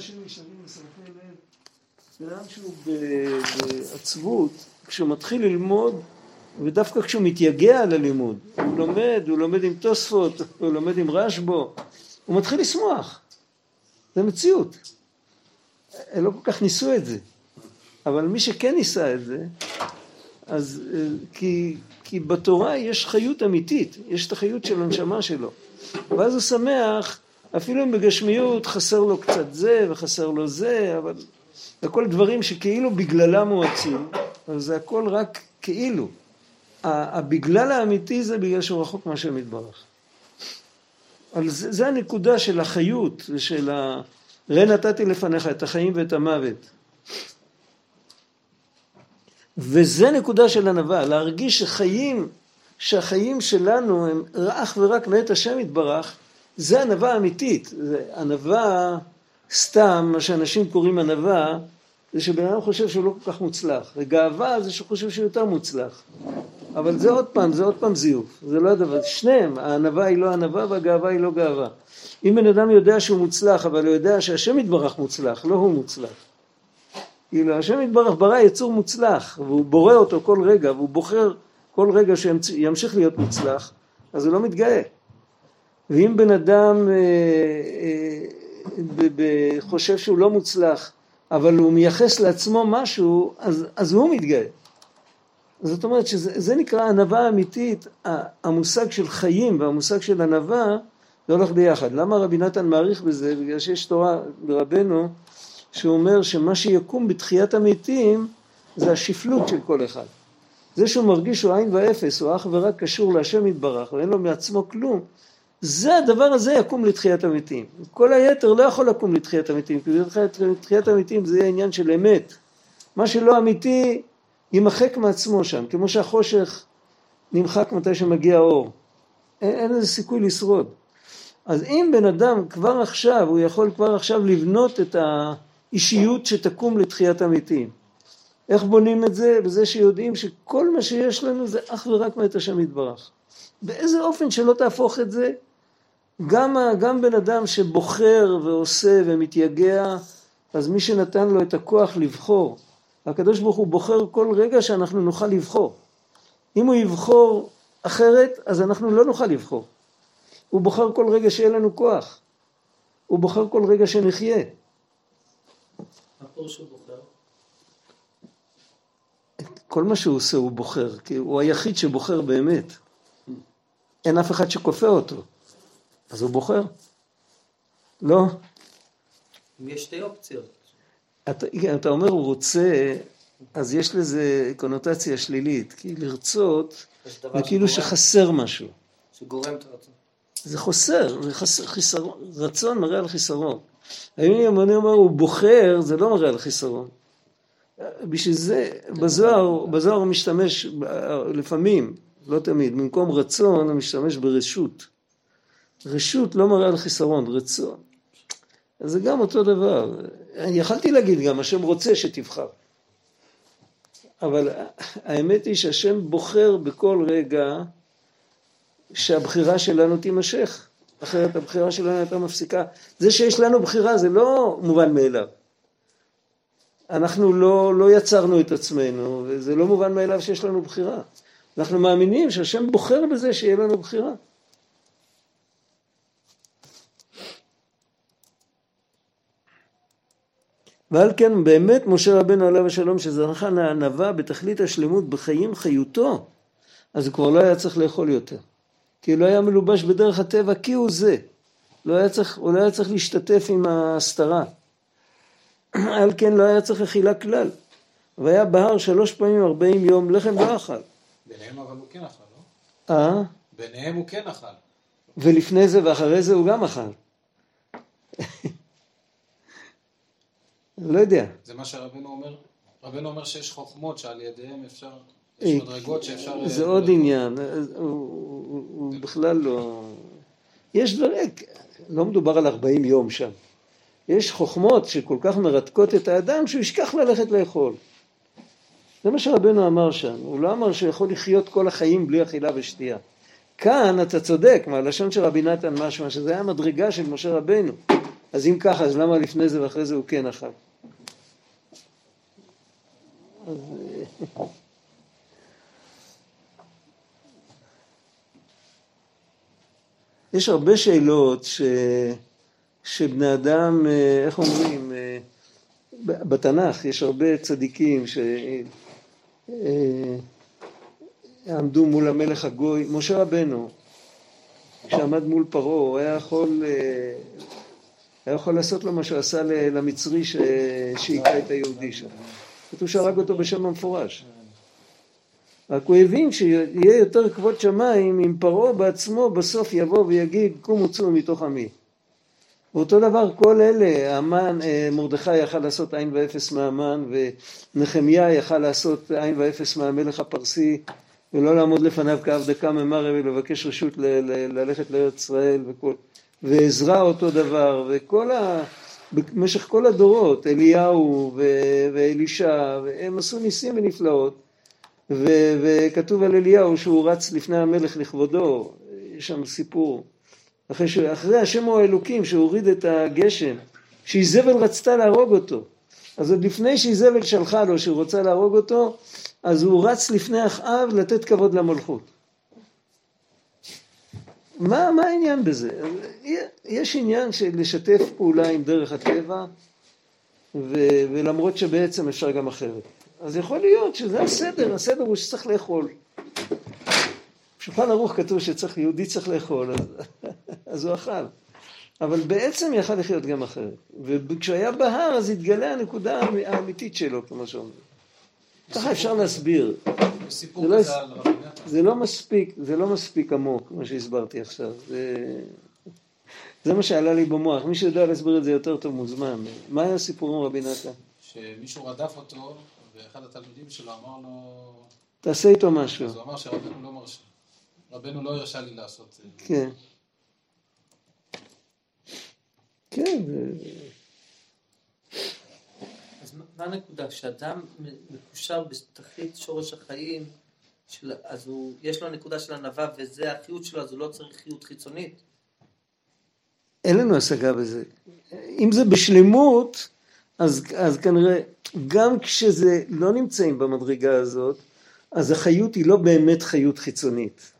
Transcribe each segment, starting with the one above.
השם ישרים ושרפי לב, בן אדם שהוא בעצבות, כשהוא מתחיל ללמוד, ודווקא כשהוא מתייגע על הלימוד, הוא לומד, הוא לומד עם תוספות, הוא לומד עם רשב"ו, הוא מתחיל לשמוח. זה מציאות. לא כל כך ניסו את זה. אבל מי שכן ניסה את זה, אז אה, כי, כי בתורה יש חיות אמיתית, יש את החיות של הנשמה שלו. ואז הוא שמח, אפילו אם בגשמיות חסר לו קצת זה וחסר לו זה, אבל זה הכל דברים שכאילו בגללם הוא עצום, אבל זה הכל רק כאילו. הבגלל האמיתי זה בגלל שהוא רחוק מהשם יתברך. אבל זה, זה הנקודה של החיות ושל ה... ראה נתתי לפניך את החיים ואת המוות. וזה נקודה של ענווה, להרגיש שחיים, שהחיים שלנו הם אך ורק מאת השם יתברך, זה ענווה אמיתית. ענווה סתם, מה שאנשים קוראים ענווה, זה שבן אדם חושב שהוא לא כל כך מוצלח. וגאווה זה שהוא חושב שהוא יותר מוצלח. אבל זה עוד פעם, זה עוד פעם זיוף. זה לא הדבר, שניהם, הענווה היא לא ענווה והגאווה היא לא גאווה. אם בן אדם יודע שהוא מוצלח, אבל הוא יודע שהשם יתברך מוצלח, לא הוא מוצלח. כאילו השם יתברך ברא יצור מוצלח, והוא בורא אותו כל רגע, והוא בוחר כל רגע שימשיך להיות מוצלח, אז הוא לא מתגאה. ואם בן אדם אה, אה, חושב שהוא לא מוצלח, אבל הוא מייחס לעצמו משהו, אז, אז הוא מתגאה. זאת אומרת שזה נקרא ענווה אמיתית, המושג של חיים והמושג של ענווה זה הולך ביחד. למה רבי נתן מעריך בזה? בגלל שיש תורה ברבנו שאומר שמה שיקום בתחיית המתים זה השפלות של כל אחד. זה שהוא מרגיש שהוא עין ואפס, הוא אך ורק קשור להשם יתברך ואין לו מעצמו כלום, זה הדבר הזה יקום לתחיית המתים. כל היתר לא יכול לקום לתחיית המתים, כי לתחיית המתים זה יהיה עניין של אמת. מה שלא אמיתי יימחק מעצמו שם, כמו שהחושך נמחק מתי שמגיע האור. אין, אין לזה סיכוי לשרוד. אז אם בן אדם כבר עכשיו, הוא יכול כבר עכשיו לבנות את האישיות שתקום לתחיית המתים. איך בונים את זה? בזה שיודעים שכל מה שיש לנו זה אך ורק מאת השם יתברך. באיזה אופן שלא תהפוך את זה, גם, גם בן אדם שבוחר ועושה ומתייגע, אז מי שנתן לו את הכוח לבחור, הקדוש ברוך הוא בוחר כל רגע שאנחנו נוכל לבחור. אם הוא יבחור אחרת, אז אנחנו לא נוכל לבחור. הוא בוחר כל רגע שיהיה לנו כוח. הוא בוחר כל רגע שנחיה. מה פירוש הוא בוחר? כל מה שהוא עושה הוא בוחר, כי הוא היחיד שבוחר באמת. אין אף אחד שכופה אותו. אז הוא בוחר. לא. יש שתי אופציות. אתה, אתה אומר הוא רוצה, אז יש לזה קונוטציה שלילית, כי לרצות זה כאילו שחסר משהו. שגורם את הרצון. זה חוסר, זה חסר, חיסרון, רצון מראה על חיסרון. אם אני אומר הוא בוחר, זה לא מראה על חיסרון. בשביל זה, בזוהר, בזוהר הוא משתמש לפעמים, לא תמיד, במקום רצון הוא משתמש ברשות. רשות לא מראה על חיסרון, רצון. אז זה גם אותו דבר. יכלתי להגיד גם, השם רוצה שתבחר. אבל האמת היא שהשם בוחר בכל רגע שהבחירה שלנו תימשך, אחרת הבחירה שלנו הייתה מפסיקה. זה שיש לנו בחירה זה לא מובן מאליו. אנחנו לא, לא יצרנו את עצמנו, וזה לא מובן מאליו שיש לנו בחירה. אנחנו מאמינים שהשם בוחר בזה שיהיה לנו בחירה. ועל כן באמת משה רבנו עליו השלום שזרחה לענווה בתכלית השלמות בחיים חיותו, אז הוא כבר לא היה צריך לאכול יותר. כי לא היה מלובש בדרך הטבע כי הוא זה. לא היה צריך, הוא לא היה צריך להשתתף עם ההסתרה. על כן לא היה צריך אכילה כלל. והיה בהר שלוש פעמים ארבעים יום לחם לא אכל. ביניהם אבל הוא כן אכל, לא? אה? ביניהם הוא כן אכל. ולפני זה ואחרי זה הוא גם אכל. לא יודע. זה מה שרבנו אומר? רבנו אומר שיש חוכמות שעל ידיהם אפשר, יש מדרגות שאפשר... זה עוד עניין, הוא בכלל לא... יש דברים, לא מדובר על 40 יום שם. יש חוכמות שכל כך מרתקות את האדם שהוא ישכח ללכת לאכול. זה מה שרבנו אמר שם, הוא לא אמר שהוא יכול לחיות כל החיים בלי אכילה ושתייה. כאן אתה צודק, מהלשון של רבי נתן משמע, שזה היה מדרגה של משה רבנו. אז אם ככה, אז למה לפני זה ואחרי זה הוא כן אכל? אז... אה, יש הרבה שאלות ש... שבני אדם, אה, איך אומרים, אה, בתנ"ך יש הרבה צדיקים שעמדו מול המלך הגוי, משה רבנו, כשעמד מול פרעה, הוא היה יכול, היה יכול לעשות לו מה שהוא עשה למצרי שהיכה את היהודי שם. כתוב שהרג אותו בשם המפורש. רק הוא הבין שיהיה יותר כבוד שמיים אם פרעה בעצמו בסוף יבוא ויגיד קומו צאו מתוך עמי. ואותו דבר כל אלה, המן, אה, מרדכי יכל לעשות עין ואפס מהמן ונחמיה יכל לעשות עין ואפס מהמלך הפרסי ולא לעמוד לפניו כעבדקה ממרא ולבקש רשות ל- ל- ללכת לארץ ישראל וכל, ועזרא אותו דבר וכל ה... במשך כל הדורות, אליהו ואלישע, הם עשו ניסים ונפלאות ו- וכתוב על אליהו שהוא רץ לפני המלך לכבודו, יש שם סיפור. אחרי, ש... אחרי השם הוא האלוקים שהוריד את הגשם, שאיזבל רצתה להרוג אותו. אז עוד לפני שאיזבל שלחה לו שהוא רוצה להרוג אותו, אז הוא רץ לפני אחאב לתת כבוד למלכות. מה, מה העניין בזה? יש עניין של לשתף פעולה עם דרך הטבע, ו, ולמרות שבעצם אפשר גם אחרת. אז יכול להיות שזה הסדר, הסדר הוא שצריך לאכול. בשולחן ערוך כתוב שצריך, יהודי צריך לאכול, אז, אז הוא אכל. אבל בעצם יכל לחיות גם אחרת. וכשהוא היה בהר אז התגלה הנקודה האמיתית שלו, כמו שאומרים. ככה אפשר להסביר. זה לא, זה לא מספיק, זה לא מספיק עמוק, כמו שהסברתי עכשיו. זה, זה מה שעלה לי במוח. מי שיודע להסביר את זה יותר טוב מוזמן. מה היה הסיפור עם רבי נתן? שמישהו רדף אותו, ואחד התלמידים שלו אמר לו... תעשה איתו משהו. אז הוא אמר שרבנו לא מרשה. רבנו לא הרשה לי לעשות. כן. כן. מה הנקודה? כשאדם מקושר בתכלית שורש החיים, של, אז הוא, יש לו נקודה של ענווה וזה החיות שלו, אז הוא לא צריך חיות חיצונית? אין לנו השגה בזה. אם זה בשלמות, אז, אז כנראה, גם כשזה לא נמצאים במדרגה הזאת, אז החיות היא לא באמת חיות חיצונית.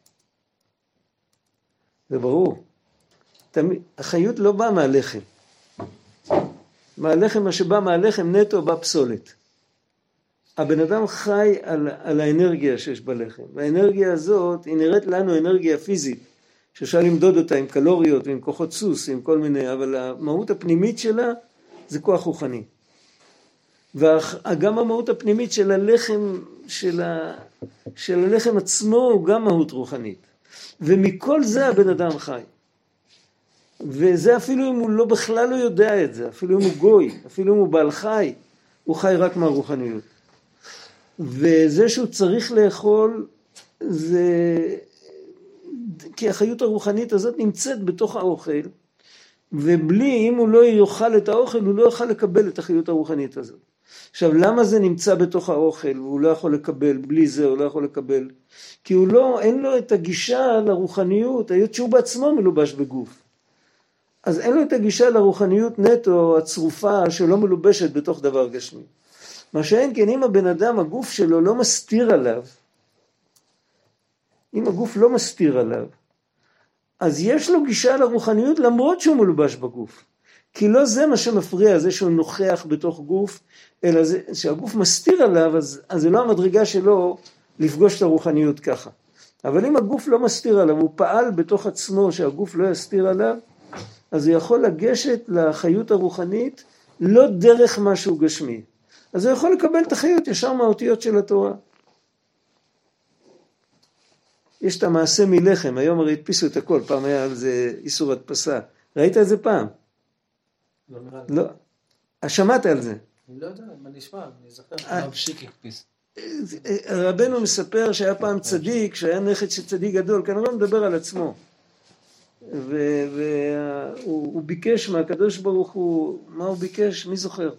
זה ברור. החיות לא באה מהלחם. מהלחם, מה שבא מהלחם נטו בא פסולת. הבן אדם חי על, על האנרגיה שיש בלחם, והאנרגיה הזאת היא נראית לנו אנרגיה פיזית, שאפשר למדוד אותה עם קלוריות ועם כוחות סוס, עם כל מיני, אבל המהות הפנימית שלה זה כוח רוחני. וגם המהות הפנימית של הלחם, של, ה, של הלחם עצמו הוא גם מהות רוחנית. ומכל זה הבן אדם חי. וזה אפילו אם הוא לא בכלל לא יודע את זה, אפילו אם הוא גוי, אפילו אם הוא בעל חי, הוא חי רק מהרוחניות. וזה שהוא צריך לאכול זה כי החיות הרוחנית הזאת נמצאת בתוך האוכל ובלי, אם הוא לא יאכל את האוכל, הוא לא יוכל לקבל את החיות הרוחנית הזאת. עכשיו, למה זה נמצא בתוך האוכל והוא לא יכול לקבל, בלי זה הוא לא יכול לקבל? כי הוא לא, אין לו את הגישה לרוחניות, היות שהוא בעצמו מלובש בגוף. אז אין לו את הגישה לרוחניות נטו הצרופה שלא מלובשת בתוך דבר גשמי. מה שאין כן אם הבן אדם הגוף שלו לא מסתיר עליו, אם הגוף לא מסתיר עליו, אז יש לו גישה לרוחניות למרות שהוא מלובש בגוף. כי לא זה מה שמפריע, זה שהוא נוכח בתוך גוף, אלא זה שהגוף מסתיר עליו, אז, אז זה לא המדרגה שלו לפגוש את הרוחניות ככה. אבל אם הגוף לא מסתיר עליו, הוא פעל בתוך עצמו שהגוף לא יסתיר עליו, אז הוא יכול לגשת לחיות הרוחנית לא דרך משהו גשמי. אז הוא יכול לקבל את החיות ישר מהאותיות של התורה. יש את המעשה מלחם, היום הרי הדפיסו את הכל, פעם היה על זה איסור הדפסה. ראית את זה פעם? לא נראה לי. לא. שמעת על זה. אני לא יודע, מה נשמע, אני זוכר. הרב שיק הקפיס. רבנו מספר שהיה פעם צדיק, שהיה נכד של צדיק גדול, כנראה הוא מדבר על עצמו. והוא ביקש מהקדוש ברוך הוא, מה הוא ביקש? מי זוכר?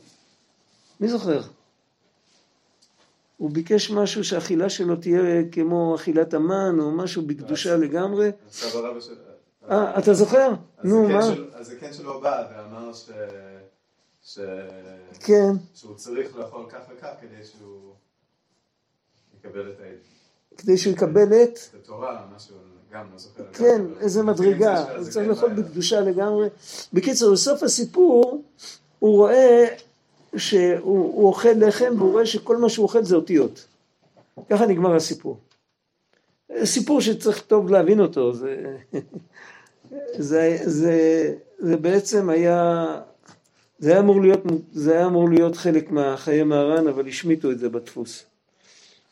מי זוכר? הוא ביקש משהו שהאכילה שלו תהיה כמו אכילת המן או משהו בקדושה לגמרי. אה, אתה זוכר? נו, הזקן מה? של- הזקן שלו בא ואמר ש... ש... כן, שהוא צריך לאכול כך וכך כדי שהוא יקבל את ה- כדי שהוא יקבל את... את התורה, משהו, גם לא זוכר. כן, איזה זה מדרגה, הוא צריך לאכול בא- בקדושה לגמרי. בקיצור, בסוף הסיפור, הוא רואה שהוא הוא אוכל לחם והוא רואה שכל מה שהוא אוכל זה אותיות. ככה נגמר הסיפור. סיפור שצריך טוב להבין אותו, זה, זה, זה, זה בעצם היה, זה היה, אמור להיות, זה היה אמור להיות חלק מהחיי מהר"ן, אבל השמיטו את זה בדפוס.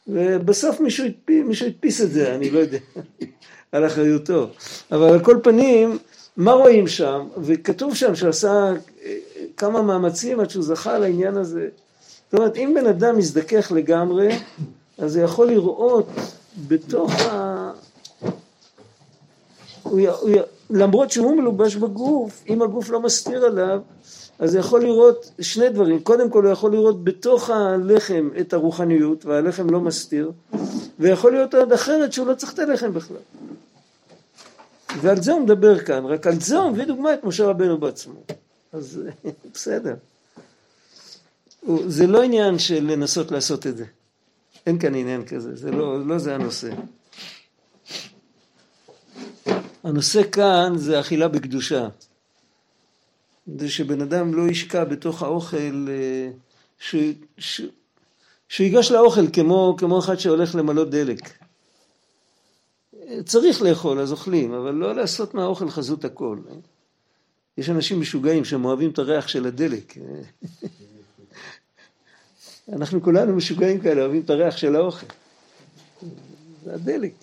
ובסוף מישהו מישהו הדפיס את זה, אני לא יודע, על אחריותו. אבל על כל פנים, מה רואים שם? וכתוב שם שעשה אה, כמה מאמצים עד שהוא זכה לעניין הזה. זאת אומרת, אם בן אדם מזדכך לגמרי, אז הוא יכול לראות בתוך ה... הוא, י- הוא, י- למרות שהוא מלובש בגוף, אם הגוף לא מסתיר עליו, אז הוא יכול לראות שני דברים. קודם כל הוא יכול לראות בתוך הלחם את הרוחניות, והלחם לא מסתיר, ויכול להיות עוד אחרת שהוא לא צריך את הלחם בכלל. ועל זה הוא מדבר כאן, רק על זה הוא מביא דוגמא את משה רבנו בעצמו. אז בסדר. זה לא עניין של לנסות לעשות את זה. אין כאן עניין כזה, זה לא, לא זה הנושא. הנושא כאן זה אכילה בקדושה. זה שבן אדם לא ישקע בתוך האוכל, אה, שהוא ייגש לאוכל כמו, כמו אחד שהולך למלא דלק. צריך לאכול, אז אוכלים, אבל לא לעשות מהאוכל חזות הכל. יש אנשים משוגעים שהם אוהבים את הריח של הדלק. אנחנו כולנו משוגעים כאלה, אוהבים את הריח של האוכל. זה הדלק.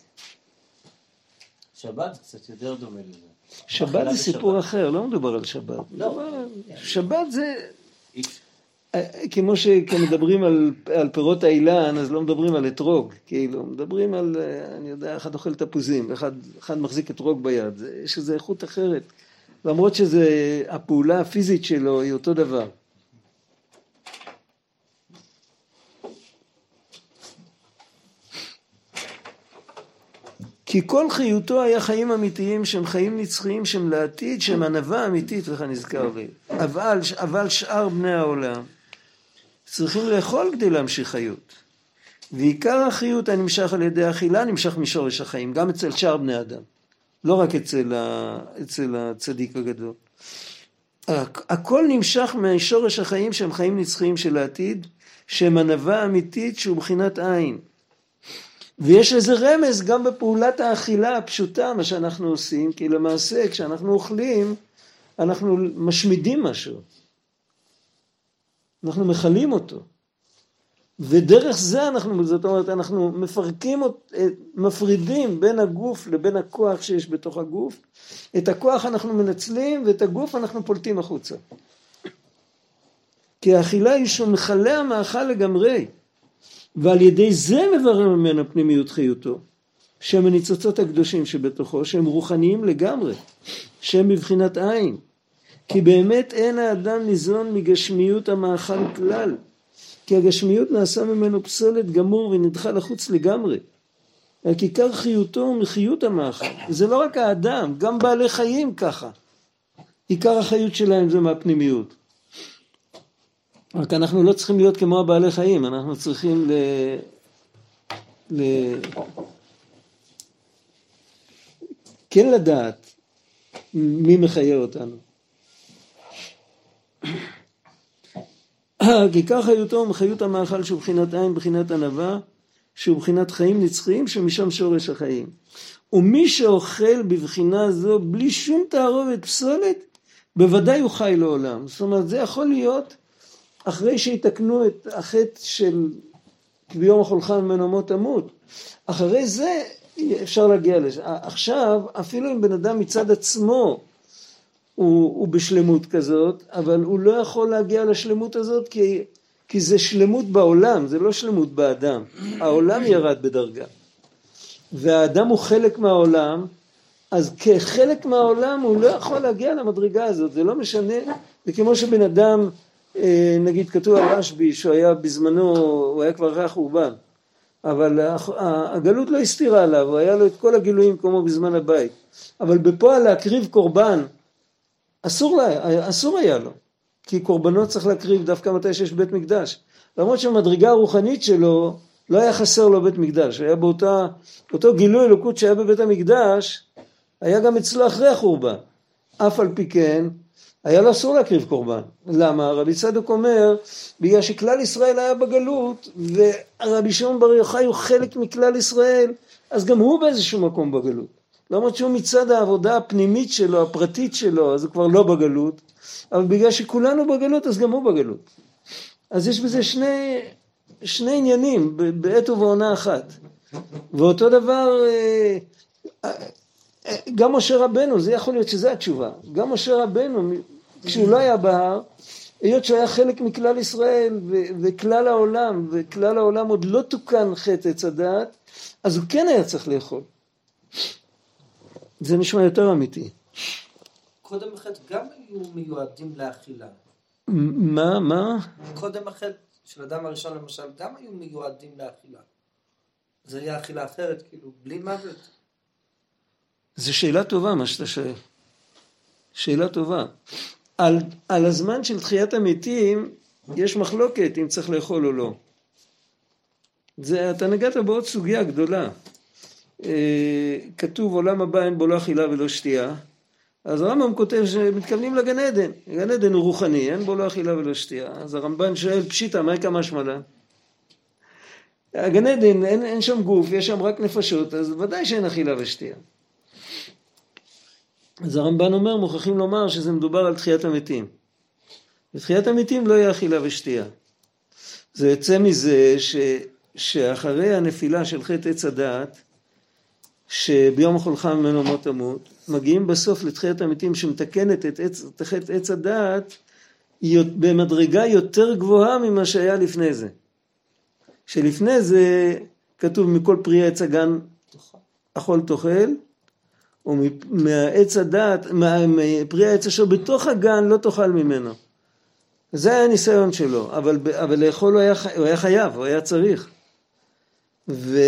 שבת קצת יותר דומה לזה. שבת זה סיפור. אחר, לא מדובר על שבת. לא. שבת זה, כמו שמדברים על, על פירות האילן, אז לא מדברים על אתרוג, כאילו, מדברים על, אני יודע, אחד אוכל תפוזים, אחד, אחד מחזיק אתרוג ביד, יש איזו איכות אחרת, למרות שהפעולה הפיזית שלו היא אותו דבר. כי כל חיותו היה חיים אמיתיים שהם חיים נצחיים שהם לעתיד שהם ענווה אמיתית וכאן נזכר לי אבל, אבל שאר בני העולם צריכים לאכול כדי להמשיך חיות. ועיקר החיות הנמשך על ידי אכילה נמשך משורש החיים גם אצל שאר בני אדם. לא רק אצל, ה, אצל הצדיק הגדול. הכ- הכל נמשך משורש החיים שהם חיים נצחיים של העתיד שהם ענווה אמיתית שהוא בחינת עין. ויש לזה רמז גם בפעולת האכילה הפשוטה, מה שאנחנו עושים, כי למעשה כשאנחנו אוכלים, אנחנו משמידים משהו. אנחנו מכלים אותו. ודרך זה אנחנו, זאת אומרת, אנחנו מפרקים, מפרידים בין הגוף לבין הכוח שיש בתוך הגוף. את הכוח אנחנו מנצלים ואת הגוף אנחנו פולטים החוצה. כי האכילה היא שהוא מכלה המאכל לגמרי. ועל ידי זה מברר ממנו פנימיות חיותו, שהם הניצוצות הקדושים שבתוכו, שהם רוחניים לגמרי, שהם בבחינת עין. כי באמת אין האדם ניזון מגשמיות המאכל כלל, כי הגשמיות נעשה ממנו פסולת גמור ונדחה לחוץ לגמרי. רק עיקר חיותו הוא מחיות המאכל. זה לא רק האדם, גם בעלי חיים ככה. עיקר החיות שלהם זה מהפנימיות. רק אנחנו לא צריכים להיות כמו הבעלי חיים, אנחנו צריכים ל... ל... כן לדעת מי מחיה אותנו. כי כך חיותו ומחיות המאכל שהוא בחינת עין, בחינת ענווה, שהוא בחינת חיים נצחיים, שמשם שורש החיים. ומי שאוכל בבחינה זו בלי שום תערובת פסולת, בוודאי הוא חי לעולם. זאת אומרת, זה יכול להיות אחרי שיתקנו את החטא של ביום אכולך ממנו מות תמות. אחרי זה אפשר להגיע לזה. עכשיו, אפילו אם בן אדם מצד עצמו הוא, הוא בשלמות כזאת, אבל הוא לא יכול להגיע לשלמות הזאת כי, כי זה שלמות בעולם, זה לא שלמות באדם. העולם ירד בדרגה. והאדם הוא חלק מהעולם, אז כחלק מהעולם הוא לא יכול להגיע למדרגה הזאת, זה לא משנה, זה כמו שבן אדם, אה, נגיד כתוב על רשב"י שהוא היה בזמנו, הוא היה כבר רך אורבן, אבל הגלות לא הסתירה עליו, היה לו את כל הגילויים כמו בזמן הבית. אבל בפועל להקריב קורבן, אסור, לה, אסור היה לו, כי קורבנות צריך להקריב דווקא מתי שיש בית מקדש. למרות שהמדרגה הרוחנית שלו, לא היה חסר לו בית מקדש, היה באותה, אותו גילוי אלוקות שהיה בבית המקדש, היה גם אצלו אחרי החורבן. אף על פי כן, היה לו אסור להקריב קורבן. למה? רבי צדוק אומר, בגלל שכלל ישראל היה בגלות, ורבי שמעון בר יוחאי הוא חלק מכלל ישראל, אז גם הוא באיזשהו מקום בגלות. למרות שהוא מצד העבודה הפנימית שלו, הפרטית שלו, אז הוא כבר לא בגלות, אבל בגלל שכולנו בגלות, אז גם הוא בגלות. אז יש בזה שני, שני עניינים בעת ובעונה אחת. ואותו דבר, אה, אה, גם משה רבנו, זה יכול להיות שזו התשובה. גם משה רבנו, כשהוא לא היה בהר, היות שהוא היה חלק מכלל ישראל ו- וכלל העולם, וכלל העולם עוד לא תוקן חטא עץ הדעת, אז הוא כן היה צריך לאכול. זה נשמע יותר אמיתי. קודם החטא גם היו מיועדים לאכילה. מה, מה? קודם החטא של אדם הראשון למשל, גם היו מיועדים לאכילה. זה היה אכילה אחרת, כאילו, בלי מוות. זו שאלה טובה מה שאתה שואל. שאלה טובה. על, על הזמן של תחיית המתים יש מחלוקת אם צריך לאכול או לא. זה, אתה נגעת בעוד סוגיה גדולה. אה, כתוב עולם הבא אין בו לא אכילה ולא שתייה. אז הרמב"ם כותב שמתכוונים לגן עדן. גן עדן הוא רוחני, אין בו לא אכילה ולא שתייה. אז הרמב"ן שואל, פשיטא, מה יקרה משמע הגן עדן, אין, אין שם גוף, יש שם רק נפשות, אז ודאי שאין אכילה ושתייה. אז הרמב"ן אומר, מוכרחים לומר שזה מדובר על תחיית המתים. בתחיית המתים לא יהיה אכילה ושתייה. זה יוצא מזה ש, שאחרי הנפילה של חטא עץ הדעת, שביום החולך ממנו מות תמות, מגיעים בסוף לתחיית המתים שמתקנת את, עץ, חטא עץ הדעת במדרגה יותר גבוהה ממה שהיה לפני זה. שלפני זה כתוב מכל פרי עץ הגן אכול תאכל, ומעץ הדעת, מפרי העץ אשר בתוך הגן לא תאכל ממנו. זה היה הניסיון שלו, אבל, אבל לאכול הוא היה, הוא היה חייב, הוא היה צריך. ו,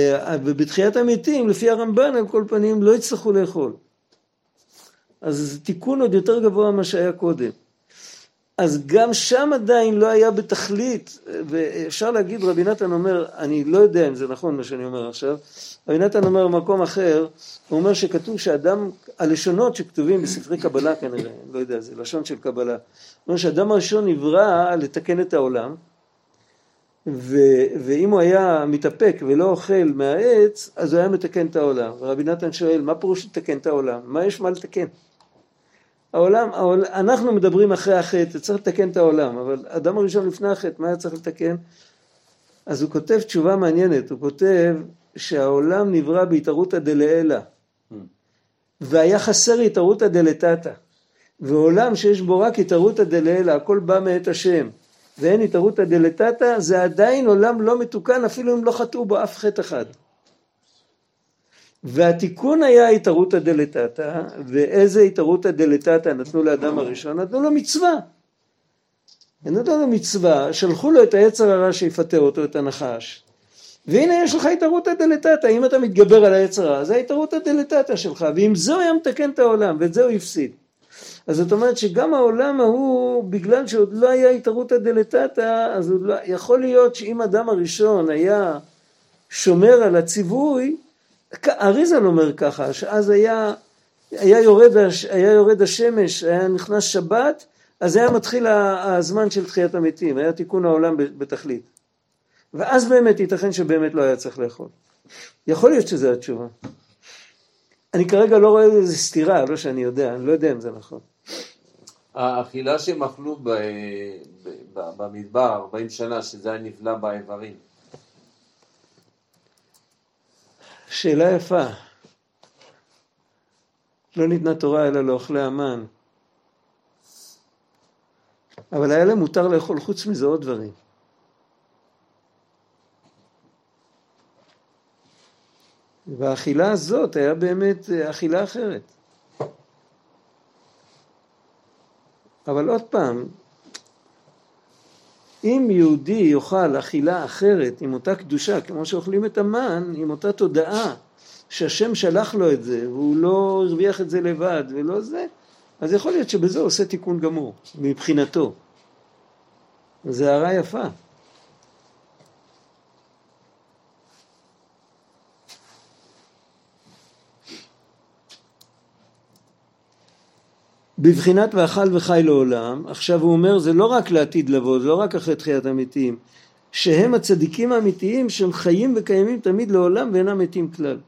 ובתחיית המתים, לפי הרמב"ן, על כל פנים, לא יצטרכו לאכול. אז זה תיקון עוד יותר גבוה ממה שהיה קודם. אז גם שם עדיין לא היה בתכלית, ואפשר להגיד, רבי נתן אומר, אני לא יודע אם זה נכון מה שאני אומר עכשיו, רבי נתן אומר במקום אחר, הוא אומר שכתוב שאדם, הלשונות שכתובים בספרי קבלה כנראה, לא יודע, זה לשון של קבלה, הוא אומר שאדם הראשון נברא לתקן את העולם, ו, ואם הוא היה מתאפק ולא אוכל מהעץ, אז הוא היה מתקן את העולם. ורבי נתן שואל, מה פירוש לתקן את העולם? מה יש מה לתקן? העולם, העולם, אנחנו מדברים אחרי החטא, צריך לתקן את העולם, אבל אדם הראשון לפני החטא, מה היה צריך לתקן? אז הוא כותב תשובה מעניינת, הוא כותב שהעולם נברא בהתערותא דלעילא, והיה חסר התערותא דלתתא, ועולם שיש בו רק התערותא דלעילא, הכל בא מאת השם, ואין התערותא דלתתא, זה עדיין עולם לא מתוקן, אפילו אם לא חטאו בו אף חטא אחד. והתיקון היה התערותא דלתתא, ואיזה התערותא דלתתא נתנו לאדם הראשון? נתנו לו מצווה. נתנו לו מצווה, שלחו לו את היצר הרע שיפטר אותו, את הנחש. והנה יש לך התערותא דלתתא, אם אתה מתגבר על היצר הרע, זה התערותא דלתתא שלך, ועם זה הוא היה מתקן את העולם, ואת זה הוא הפסיד. אז זאת אומרת שגם העולם ההוא, בגלל שעוד לא היה התערותא דלתתא, אז לא, יכול להיות שאם אדם הראשון היה שומר על הציווי, אריזל אומר ככה, שאז היה, היה, יורד, היה יורד השמש, היה נכנס שבת, אז היה מתחיל הזמן של תחיית המתים, היה תיקון העולם בתכלית. ואז באמת ייתכן שבאמת לא היה צריך לאכול. יכול להיות שזו התשובה. אני כרגע לא רואה איזה סתירה, לא שאני יודע, אני לא יודע אם זה נכון. האכילה שהם אכלו במדבר 40 שנה, שזה היה נבלע באיברים. שאלה יפה. לא ניתנה תורה אלא לאוכלי המן. אבל היה להם מותר לאכול חוץ מזה עוד דברים. והאכילה הזאת היה באמת אכילה אחרת. אבל עוד פעם, אם יהודי יאכל אכילה אחרת עם אותה קדושה, כמו שאוכלים את המן, עם אותה תודעה שהשם שלח לו את זה, והוא לא הרוויח את זה לבד ולא זה, אז יכול להיות שבזה עושה תיקון גמור, מבחינתו. זו הערה יפה. בבחינת ואכל וחי לעולם, עכשיו הוא אומר זה לא רק לעתיד לבוא, זה לא רק אחרי תחיית המתים, שהם הצדיקים האמיתיים שהם חיים וקיימים תמיד לעולם ואינם מתים כלל.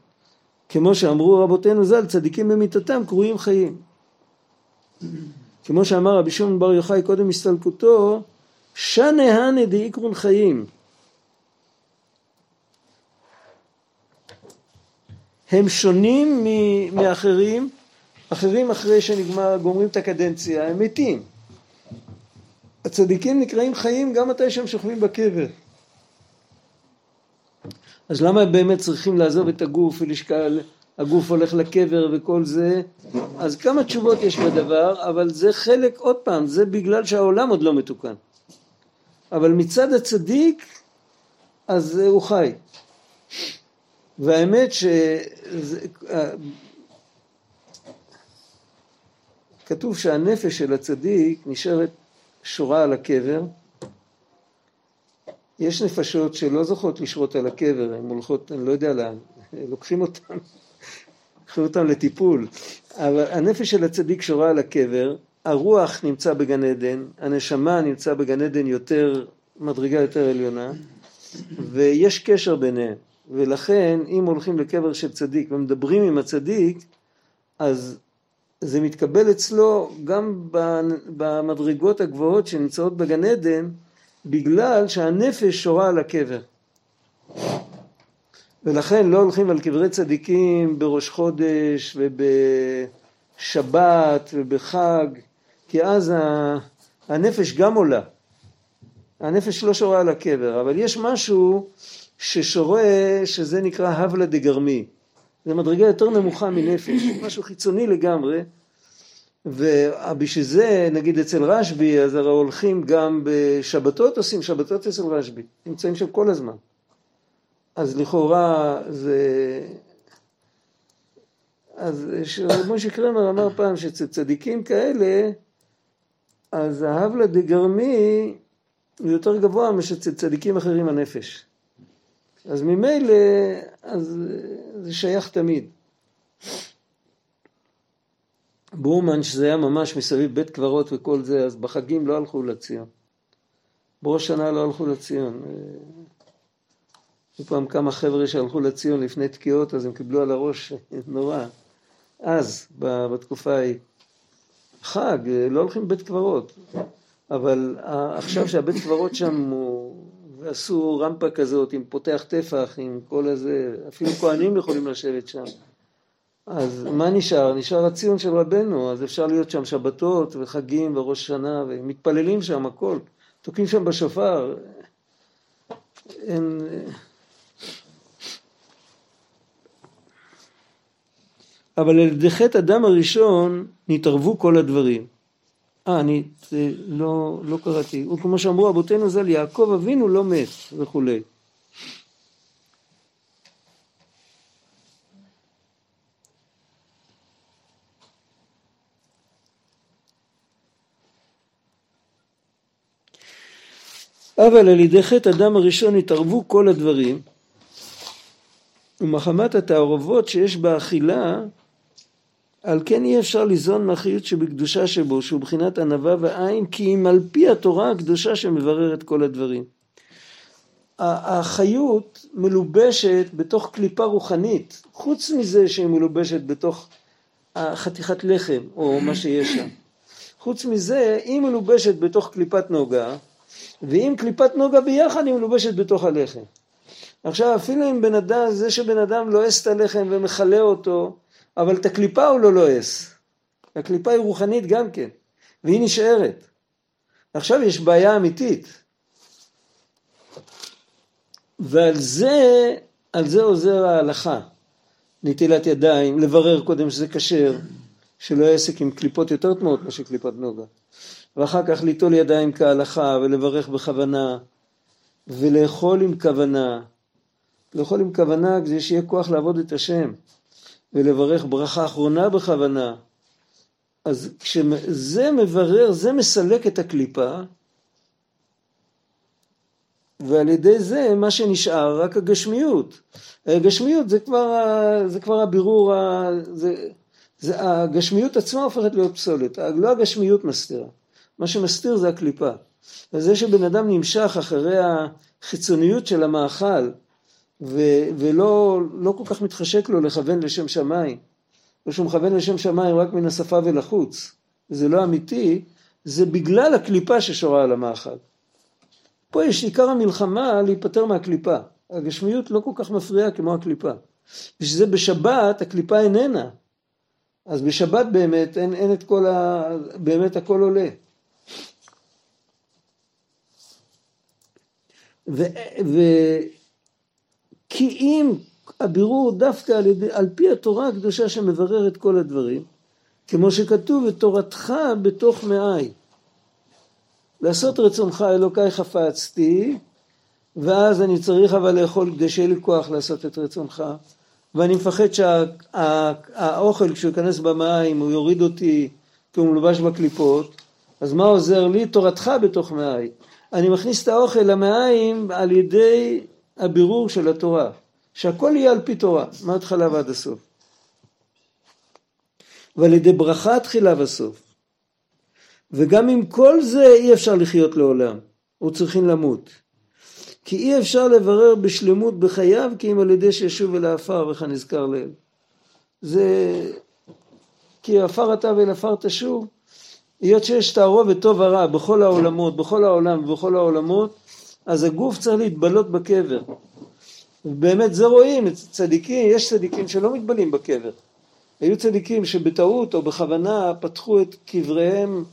כמו שאמרו רבותינו ז"ל, צדיקים במיתתם קרויים חיים. כמו שאמר רבי שמעון בר יוחאי קודם הסתלקותו, שנה הנה דאיקרון חיים. הם שונים מאחרים אחרים אחרי שנגמר, גומרים את הקדנציה, הם מתים. הצדיקים נקראים חיים גם מתי שהם שוכבים בקבר. אז למה באמת צריכים לעזוב את הגוף ולשקל, הגוף הולך לקבר וכל זה? אז כמה תשובות יש בדבר, אבל זה חלק, עוד פעם, זה בגלל שהעולם עוד לא מתוקן. אבל מצד הצדיק, אז הוא חי. והאמת ש... כתוב שהנפש של הצדיק נשארת שורה על הקבר. יש נפשות שלא זוכות לשרות על הקבר, הן הולכות, אני לא יודע לאן, לוקחים אותן, לוקחים אותן לטיפול. אבל הנפש של הצדיק שורה על הקבר, הרוח נמצא בגן עדן, הנשמה נמצא בגן עדן יותר, מדרגה יותר עליונה, ויש קשר ביניהם. ולכן אם הולכים לקבר של צדיק ומדברים עם הצדיק, אז זה מתקבל אצלו גם במדרגות הגבוהות שנמצאות בגן עדן, בגלל שהנפש שורה על הקבר. ולכן לא הולכים על קברי צדיקים בראש חודש ובשבת ובחג, כי אז הנפש גם עולה. הנפש לא שורה על הקבר, אבל יש משהו ששורה, שזה נקרא הבלה דגרמי. זה מדרגה יותר נמוכה מנפש, משהו חיצוני לגמרי. ובשביל זה, נגיד אצל רשב"י, אז הרי הולכים גם בשבתות, עושים שבתות אצל רשב"י, נמצאים שם כל הזמן. אז לכאורה זה... אז משה קרמר אמר פעם שאצל צדיקים כאלה, אז ההבלה דגרמי הוא יותר גבוה מאשר צדיקים אחרים הנפש. אז ממילא, אז זה שייך תמיד. בורמן, שזה היה ממש מסביב בית קברות וכל זה, אז בחגים לא הלכו לציון. בראש שנה לא הלכו לציון. היו פעם כמה חבר'ה שהלכו לציון לפני תקיעות, אז הם קיבלו על הראש נורא. אז, בתקופה ההיא. חג, לא הולכים לבית קברות. אבל עכשיו שהבית קברות שם הוא... ועשו רמפה כזאת עם פותח טפח, עם כל הזה, אפילו כהנים יכולים לשבת שם. אז מה נשאר? נשאר הציון של רבנו, אז אפשר להיות שם שבתות וחגים וראש שנה, ומתפללים שם הכל, תוקעים שם בשופר. אין... אבל על ידי חטא אדם הראשון נתערבו כל הדברים. אה, אני לא, לא קראתי. וכמו שאמרו אבותינו ז"ל, יעקב אבינו לא מת וכולי. אבל על ידי חטא אדם הראשון התערבו כל הדברים ומחמת התערובות שיש באכילה על כן אי אפשר ליזון מהחיות שבקדושה שבו שהוא בחינת ענווה ועין כי אם על פי התורה הקדושה שמבררת כל הדברים. החיות מלובשת בתוך קליפה רוחנית חוץ מזה שהיא מלובשת בתוך חתיכת לחם או מה שיש שם. חוץ מזה היא מלובשת בתוך קליפת נוגה ואם קליפת נוגה ביחד היא מלובשת בתוך הלחם. עכשיו אפילו אם בן אדם, זה שבן אדם לועס את הלחם ומכלה אותו, אבל את הקליפה הוא לא לועס. הקליפה היא רוחנית גם כן, והיא נשארת. עכשיו יש בעיה אמיתית. ועל זה, על זה עוזר ההלכה. נטילת ידיים, לברר קודם שזה כשר, שלא עסק עם קליפות יותר תמוהות מאשר קליפת נוגה. ואחר כך ליטול ידיים כהלכה ולברך בכוונה ולאכול עם כוונה. לאכול עם כוונה כדי שיהיה כוח לעבוד את השם ולברך ברכה אחרונה בכוונה. אז כשזה מברר, זה מסלק את הקליפה ועל ידי זה מה שנשאר רק הגשמיות. הגשמיות זה כבר, זה כבר הבירור, זה, זה, הגשמיות עצמה הופכת להיות פסולת, לא הגשמיות מסתירה, מה שמסתיר זה הקליפה. וזה שבן אדם נמשך אחרי החיצוניות של המאכל ו, ולא לא כל כך מתחשק לו לכוון לשם שמיים, או שהוא מכוון לשם שמיים רק מן השפה ולחוץ, זה לא אמיתי, זה בגלל הקליפה ששורה על המאכל. פה יש עיקר המלחמה להיפטר מהקליפה. הגשמיות לא כל כך מפריעה כמו הקליפה. ושזה בשבת הקליפה איננה. אז בשבת באמת אין, אין את כל ה... באמת הכל עולה. ו, ו, כי אם הבירור דווקא על, ידי, על פי התורה הקדושה שמברר את כל הדברים, כמו שכתוב, ותורתך בתוך מעי. לעשות רצונך אלוקיי חפצתי, ואז אני צריך אבל לאכול כדי שיהיה לי כוח לעשות את רצונך, ואני מפחד שהאוכל שה, כשהוא ייכנס במים הוא יוריד אותי כי הוא מלובש בקליפות, אז מה עוזר לי? תורתך בתוך מעי. אני מכניס את האוכל למעיים על ידי הבירור של התורה, שהכל יהיה על פי תורה, מההתחלה ועד הסוף. ועל ידי ברכה תחילה וסוף. וגם עם כל זה אי אפשר לחיות לעולם, או צריכים למות. כי אי אפשר לברר בשלמות בחייו כי אם על ידי שישוב אל העפר וכנזכר לעיל. זה כי עפר אתה ואל עפר תשוב, היות שיש תערובת טוב ורע בכל העולמות, בכל העולם ובכל העולמות, אז הגוף צריך להתבלות בקבר. ובאמת זה רואים, צדיקים, יש צדיקים שלא מתבלים בקבר. היו צדיקים שבטעות או בכוונה פתחו את קבריהם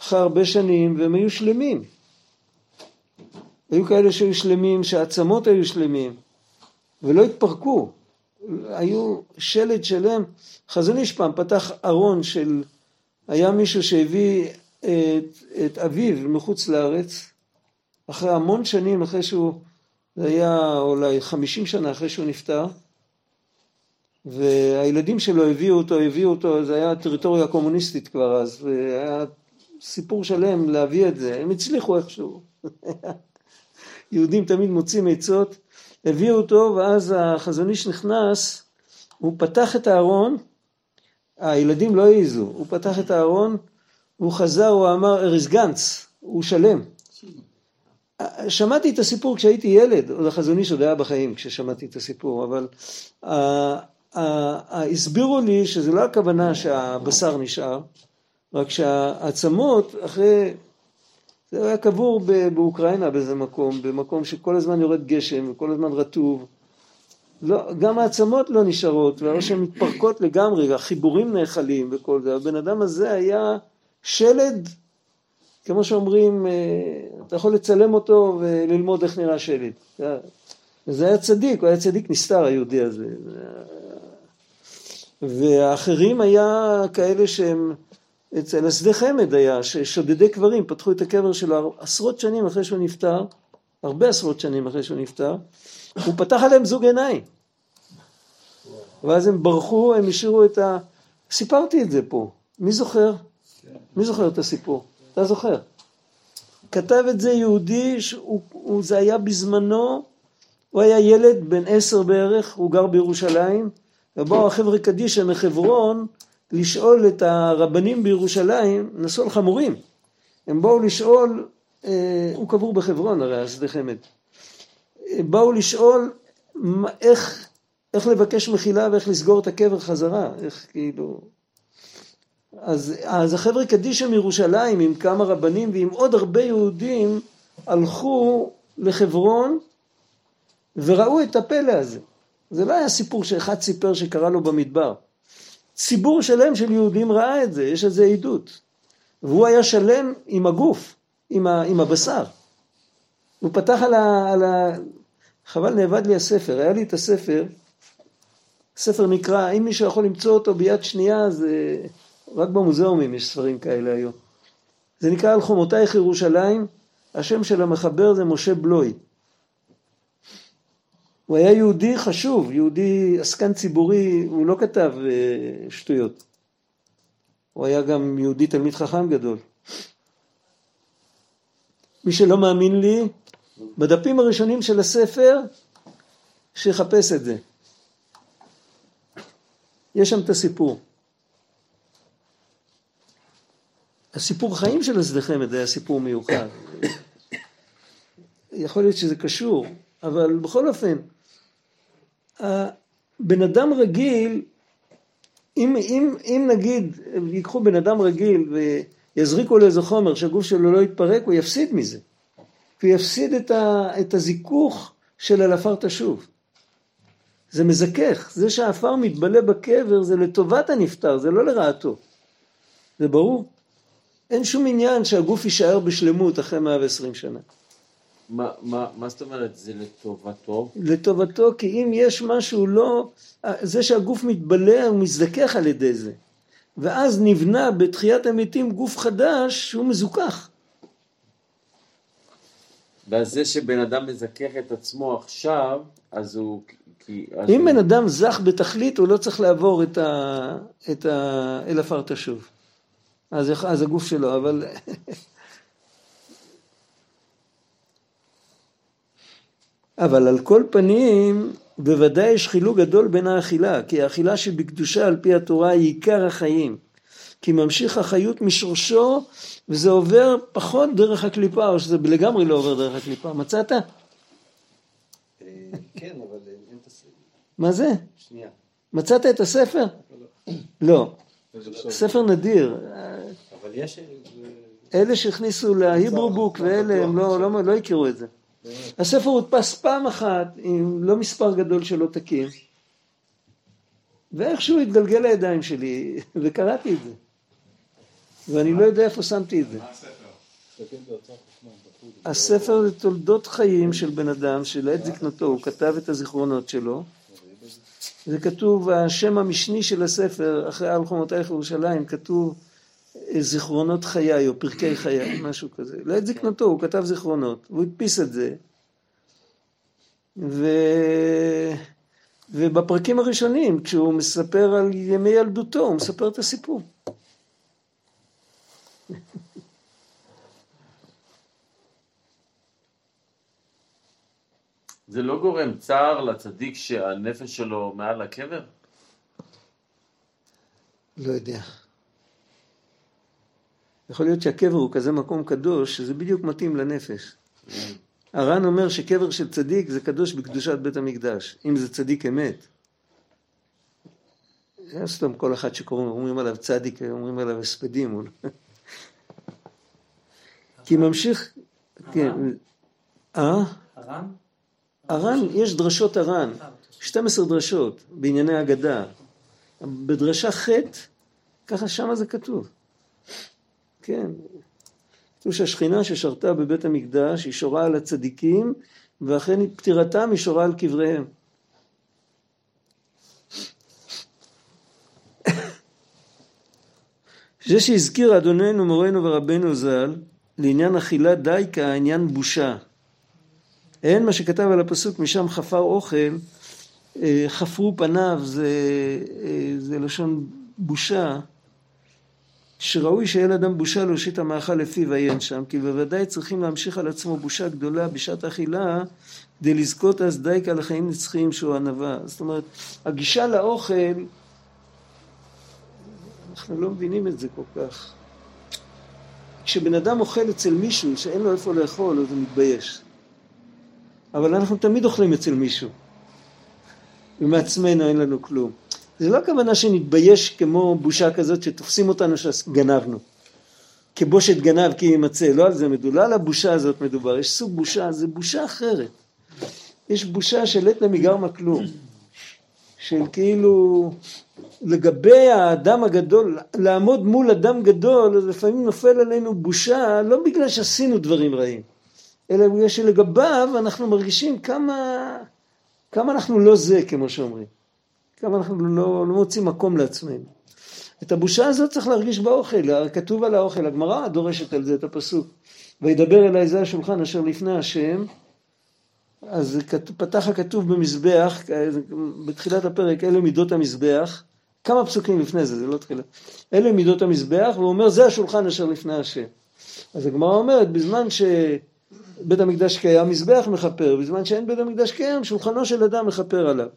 אחרי הרבה שנים והם היו שלמים. היו כאלה שהיו שלמים, שהעצמות היו שלמים ולא התפרקו. היו שלד שלם. חזון איש פעם פתח ארון של, היה מישהו שהביא את, את אביו מחוץ לארץ אחרי המון שנים, אחרי שהוא, זה היה אולי חמישים שנה אחרי שהוא נפטר והילדים שלו הביאו אותו, הביאו אותו, זה היה טריטוריה קומוניסטית כבר אז, והיה סיפור שלם להביא את זה, הם הצליחו איכשהו. יהודים תמיד מוצאים עצות, הביאו אותו ואז החזון איש נכנס, הוא פתח את הארון, הילדים לא העזו, הוא פתח את הארון, הוא חזר, הוא אמר אריס גנץ, הוא שלם. שמעתי את הסיפור כשהייתי ילד, עוד החזון איש עוד היה בחיים כששמעתי את הסיפור, אבל הסבירו לי שזה לא הכוונה שהבשר נשאר, רק שהעצמות אחרי, זה היה קבור באוקראינה באיזה מקום, במקום שכל הזמן יורד גשם וכל הזמן רטוב. לא, גם העצמות לא נשארות, והרי שהן מתפרקות לגמרי, החיבורים נאכלים וכל זה. הבן אדם הזה היה שלד, כמו שאומרים, אה, אתה יכול לצלם אותו וללמוד איך נראה שלד. וזה היה צדיק, הוא היה צדיק נסתר היהודי הזה. והאחרים היה כאלה שהם אצל השדה חמד היה, ששודדי קברים פתחו את הקבר שלו עשרות שנים אחרי שהוא נפטר, הרבה עשרות שנים אחרי שהוא נפטר, הוא פתח עליהם זוג עיניים. ואז הם ברחו, הם השאירו את ה... סיפרתי את זה פה, מי זוכר? מי זוכר את הסיפור? אתה זוכר. כתב את זה יהודי, שהוא, זה היה בזמנו, הוא היה ילד בן עשר בערך, הוא גר בירושלים, ובאו החבר'ה קדישא מחברון, לשאול את הרבנים בירושלים, נסעו על חמורים, הם באו לשאול, אה, הוא קבור בחברון הרי, השדה חמד, באו לשאול איך, איך לבקש מחילה ואיך לסגור את הקבר חזרה, איך כאילו... אז, אז החבר'ה קדישא מירושלים עם כמה רבנים ועם עוד הרבה יהודים הלכו לחברון וראו את הפלא הזה. זה לא היה סיפור שאחד סיפר שקרה לו במדבר. ציבור שלם של יהודים ראה את זה, יש לזה עדות. והוא היה שלם עם הגוף, עם, ה, עם הבשר. הוא פתח על ה, על ה... חבל נאבד לי הספר, היה לי את הספר, ספר נקרא, אם מישהו יכול למצוא אותו ביד שנייה, זה רק במוזיאומים יש ספרים כאלה היום. זה נקרא על חומותייך ירושלים, השם של המחבר זה משה בלוי. הוא היה יהודי חשוב, יהודי עסקן ציבורי, הוא לא כתב אה, שטויות. הוא היה גם יהודי תלמיד חכם גדול. מי שלא מאמין לי, בדפים הראשונים של הספר, שיחפש את זה. יש שם את הסיפור. הסיפור חיים של השדה היה סיפור מיוחד. יכול להיות שזה קשור, אבל בכל אופן, בן אדם רגיל, אם, אם, אם נגיד ייקחו בן אדם רגיל ויזריקו לו איזה חומר שהגוף שלו לא יתפרק, הוא יפסיד מזה. הוא יפסיד את, ה, את הזיכוך של על תשוב. זה מזכך, זה שהעפר מתבלה בקבר זה לטובת הנפטר, זה לא לרעתו. זה ברור. אין שום עניין שהגוף יישאר בשלמות אחרי 120 שנה. מה, מה, מה זאת אומרת, זה לטובתו? לטובתו, כי אם יש משהו לא, זה שהגוף מתבלע הוא מזדכך על ידי זה. ואז נבנה בתחיית המתים גוף חדש שהוא מזוכח. ואז זה שבן אדם מזכך את עצמו עכשיו, אז הוא... כי, אז אם הוא... בן אדם זך בתכלית, הוא לא צריך לעבור את ה... את ה... אל עפר תשוב. אז, אז הגוף שלו, אבל... אבל על כל פנים, בוודאי יש חילוק גדול בין האכילה, כי האכילה שבקדושה על פי התורה היא עיקר החיים. כי ממשיך החיות משורשו, וזה עובר פחות דרך הקליפה, או שזה לגמרי לא עובר דרך הקליפה. מצאת? אה, כן, אבל אין את הספר. מה זה? שנייה. מצאת את הספר? לא. ספר נדיר. אבל יש... אלה שהכניסו להיברו בוק ואלה, הם לא, לא, לא הכירו את זה. הספר הודפס פעם אחת עם לא מספר גדול של עותקים, ואיכשהו התגלגל לידיים שלי, וקראתי את זה. ואני לא יודע איפה שמתי את זה. מה הספר? הספר זה תולדות חיים של בן אדם שלעת זקנתו הוא כתב את הזיכרונות שלו. זה כתוב, השם המשני של הספר, אחרי על חומותייך ירושלים, כתוב זיכרונות חיי או פרקי חיי, משהו כזה. לעת זקנתו הוא כתב זיכרונות, והוא הדפיס את זה. ו... ובפרקים הראשונים, כשהוא מספר על ימי ילדותו, הוא מספר את הסיפור. זה לא גורם צער לצדיק שהנפש שלו מעל הקבר? לא יודע. יכול להיות שהקבר הוא כזה מקום קדוש, שזה בדיוק מתאים לנפש. הר"ן אומר שקבר של צדיק זה קדוש בקדושת בית המקדש, אם זה צדיק אמת. לא סתם כל אחד שקוראים, עליו צדיק, אומרים עליו הספדים. לא- כי ממשיך, כן, אה? הר"ן? הר"ן, יש דרשות הר"ן, 12 דרשות בענייני אגדה. בדרשה ח', ככה שמה זה כתוב. כן. כתוב שהשכינה ששרתה בבית המקדש היא שורה על הצדיקים, ואכן פטירתם היא שורה על קבריהם. זה שהזכיר אדוננו מורנו ורבנו ז"ל לעניין אכילת דייקה עניין בושה. אין מה שכתב על הפסוק משם חפר אוכל, אה, חפרו פניו זה, אה, זה לשון בושה, שראוי שיהיה לאדם בושה להושיט המאכל לפיו ויין שם, כי בוודאי צריכים להמשיך על עצמו בושה גדולה בשעת אכילה, כדי לזכות אז דייקה לחיים נצחיים שהוא ענווה. זאת אומרת, הגישה לאוכל, אנחנו לא מבינים את זה כל כך. כשבן אדם אוכל אצל מישהו שאין לו איפה לאכול, אז הוא מתבייש. אבל אנחנו תמיד אוכלים אצל מישהו. ומעצמנו אין לנו כלום. זה לא הכוונה שנתבייש כמו בושה כזאת שתופסים אותנו שגנבנו. כבושת גנב כי יימצא, לא על זה מדובר, לא על הבושה הזאת מדובר, יש סוג בושה, זה בושה אחרת. יש בושה של עת למיגרמה כלום. של כאילו לגבי האדם הגדול, לעמוד מול אדם גדול, אז לפעמים נופל עלינו בושה, לא בגלל שעשינו דברים רעים, אלא בגלל שלגביו אנחנו מרגישים כמה, כמה אנחנו לא זה, כמו שאומרים. כמה אנחנו לא, לא מוצאים מקום לעצמנו. את הבושה הזאת צריך להרגיש באוכל, כתוב על האוכל, הגמרא דורשת על זה את הפסוק. וידבר אליי זה השולחן אשר לפני השם, אז פתח הכתוב במזבח, בתחילת הפרק, אלה מידות המזבח, כמה פסוקים לפני זה, זה לא תחילה. אלה מידות המזבח, והוא אומר, זה השולחן אשר לפני השם. אז הגמרא אומרת, בזמן שבית המקדש קיים, מזבח מכפר, בזמן שאין בית המקדש קיים, שולחנו של אדם מכפר עליו.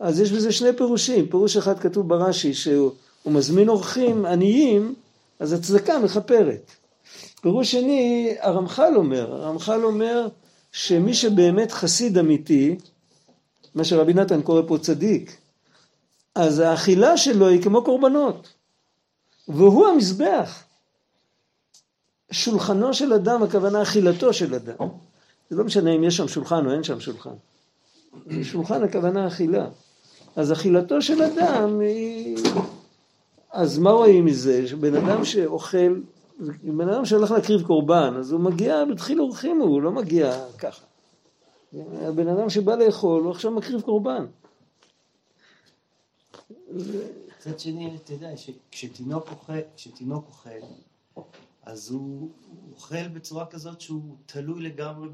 אז יש בזה שני פירושים, פירוש אחד כתוב ברש"י, שהוא הוא מזמין אורחים עניים, אז הצדקה מכפרת. פירוש שני, הרמח"ל אומר, הרמח"ל אומר שמי שבאמת חסיד אמיתי, מה שרבי נתן קורא פה צדיק, אז האכילה שלו היא כמו קורבנות, והוא המזבח. שולחנו של אדם, הכוונה אכילתו של אדם. זה לא משנה אם יש שם שולחן או אין שם שולחן. שולחן הכוונה אכילה. אז אכילתו של אדם היא... אז מה רואים מזה? שבן אדם שאוכל, בן אדם שהולך להקריב קורבן, אז הוא מגיע בדחיל אורחים, הוא לא מגיע ככה. הבן אדם שבא לאכול, הוא עכשיו מקריב קורבן. מצד שני, אתה יודע, כשתינוק אוכל, אז הוא אוכל בצורה כזאת שהוא תלוי לגמרי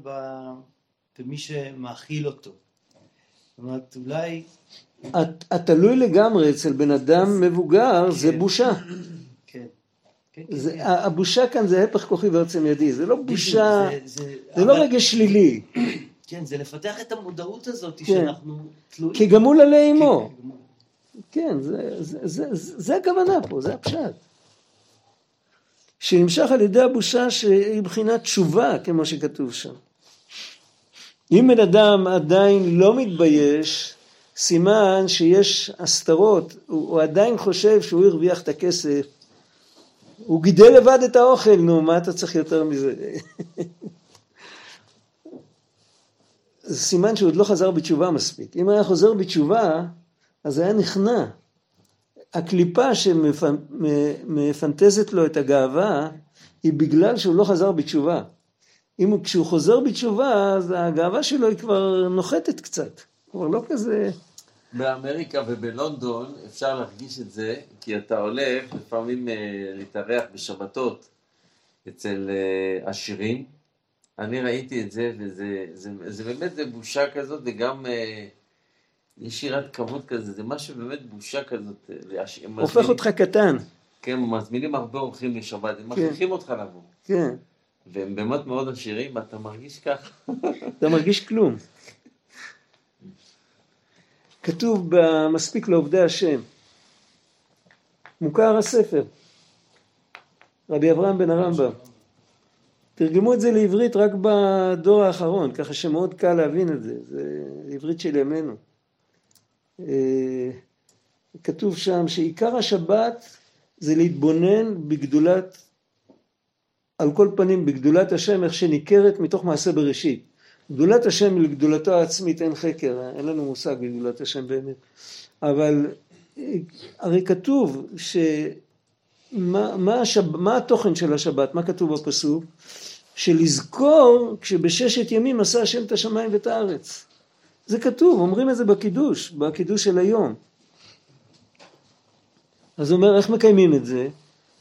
במי שמאכיל אותו. זאת אומרת, אולי, הת- התלוי לגמרי אצל בן אדם מבוגר זה בושה. כן. כן, כן, זה, כן. הבושה כאן זה הפך כוחי ועוצם ידי, זה לא בושה, זה- זה- זה לא רגש שלילי, כן, זה לפתח את המודעות הזאת כן. שאנחנו תלויים. כי גמול עלי אמו. כן, זה, זה, זה, זה, זה הכוונה פה, זה הפשט. שנמשך על ידי הבושה שהיא בחינת תשובה, כמו שכתוב שם. אם בן אדם עדיין לא מתבייש, סימן שיש הסתרות, הוא, הוא עדיין חושב שהוא הרוויח את הכסף, הוא גידל לבד את האוכל, נו, מה אתה צריך יותר מזה? זה סימן שהוא עוד לא חזר בתשובה מספיק. אם היה חוזר בתשובה, אז היה נכנע. הקליפה שמפנטזת לו את הגאווה, היא בגלל שהוא לא חזר בתשובה. אם הוא, כשהוא חוזר בתשובה, אז הגאווה שלו היא כבר נוחתת קצת. כבר לא כזה... באמריקה ובלונדון אפשר להרגיש את זה, כי אתה הולך לפעמים אה, להתארח בשבתות אצל אה, עשירים. אני ראיתי את זה, וזה זה, זה באמת זה בושה כזאת, וגם אה, יש יראת כבוד כזה, זה משהו באמת בושה כזאת. אה, הופך אותך קטן. כן, מזמינים הרבה אורחים לשבת, הם כן. מכריחים אותך לבוא. כן. והם באמת מאוד עשירים, ואתה מרגיש ככה. אתה מרגיש כלום. כתוב במספיק לעובדי השם. מוכר הספר. רבי אברהם בן הרמב"ם. תרגמו את זה לעברית רק בדור האחרון, ככה שמאוד קל להבין את זה, זה עברית של ימינו. אה, כתוב שם שעיקר השבת זה להתבונן בגדולת, על כל פנים בגדולת השם איך שניכרת מתוך מעשה בראשית. גדולת השם לגדולתו העצמית אין חקר, אין לנו מושג בגדולת השם באמת, אבל הרי כתוב שמה מה, השב, מה התוכן של השבת, מה כתוב בפסוק? שלזכור כשבששת ימים עשה השם את השמיים ואת הארץ. זה כתוב, אומרים את זה בקידוש, בקידוש של היום. אז הוא אומר, איך מקיימים את זה?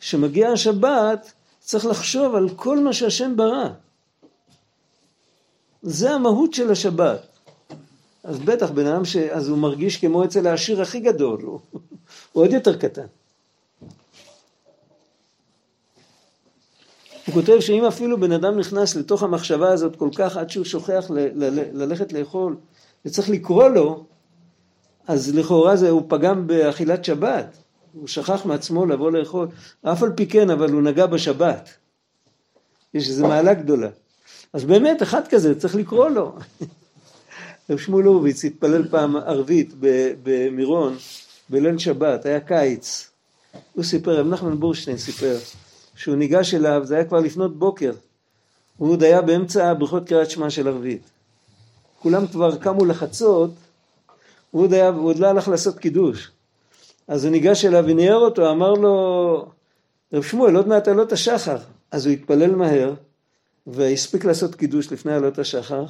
שמגיע השבת, צריך לחשוב על כל מה שהשם ברא. זה המהות של השבת. אז בטח בן אדם ש... אז הוא מרגיש כמו אצל העשיר הכי גדול, הוא עוד יותר קטן. הוא כותב שאם אפילו בן אדם נכנס לתוך המחשבה הזאת כל כך עד שהוא שוכח ל- ל- ללכת לאכול וצריך לקרוא לו, אז לכאורה זה, הוא פגם באכילת שבת. הוא שכח מעצמו לבוא לאכול, אף על פי כן, אבל הוא נגע בשבת. יש איזו מעלה גדולה. אז באמת, אחד כזה, צריך לקרוא לו. רב שמואל הורוביץ התפלל פעם ערבית במירון, בליל שבת, היה קיץ. הוא סיפר, רב נחמן בורשטיין סיפר, שהוא ניגש אליו, זה היה כבר לפנות בוקר. הוא עוד היה באמצע ברכות קריאת שמע של ערבית. כולם כבר קמו לחצות, הוא עוד, היה, הוא עוד לא הלך לעשות קידוש. אז הוא ניגש אליו וניער אותו, אמר לו, רב שמואל, עוד מעט עלות השחר. אז הוא התפלל מהר, והספיק לעשות קידוש לפני עלות השחר,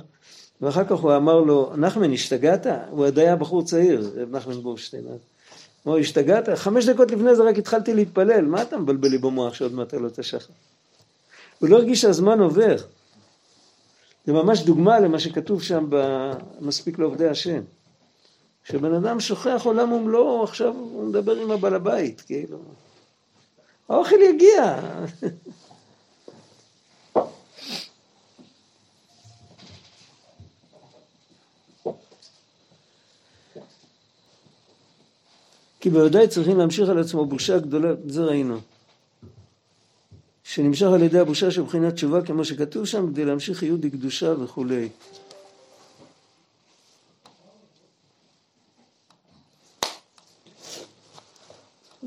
ואחר כך הוא אמר לו, נחמן, השתגעת? הוא עוד היה בחור צעיר, נחמן בורשטיין. אמר, השתגעת? חמש דקות לפני זה רק התחלתי להתפלל, מה אתה מבלבל לי במוח שעוד מעט עלות השחר? הוא לא הרגיש שהזמן עובר. זה ממש דוגמה למה שכתוב שם במספיק לעובדי השם. כשבן אדם שוכח עולם ומלואו, עכשיו הוא מדבר עם הבעל הבית, כאילו. האוכל יגיע. כי בוודאי צריכים להמשיך על עצמו בושה גדולה, זה ראינו. שנמשך על ידי הבושה של בחינת תשובה כמו שכתוב שם כדי להמשיך חיות לקדושה וכולי.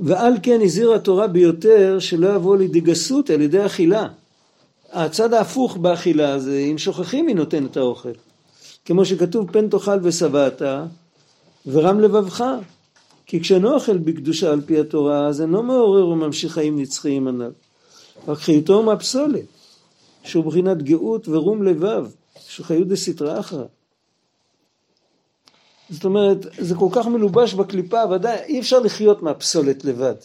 ועל כן הזהירה התורה ביותר שלא יבוא לידי גסות על ידי אכילה. הצד ההפוך באכילה זה אם שוכחים מי נותן את האוכל. כמו שכתוב פן תאכל ושבעת ורם לבבך. כי כשאינו אוכל בקדושה על פי התורה אז אינו מעורר וממשיך חיים נצחיים הנ"ל. רק חיותו מהפסולת שהוא בחינת גאות ורום לבב שהוא חיות דסתרא אחרא. זאת אומרת, זה כל כך מלובש בקליפה, ודאי אי אפשר לחיות מהפסולת לבד.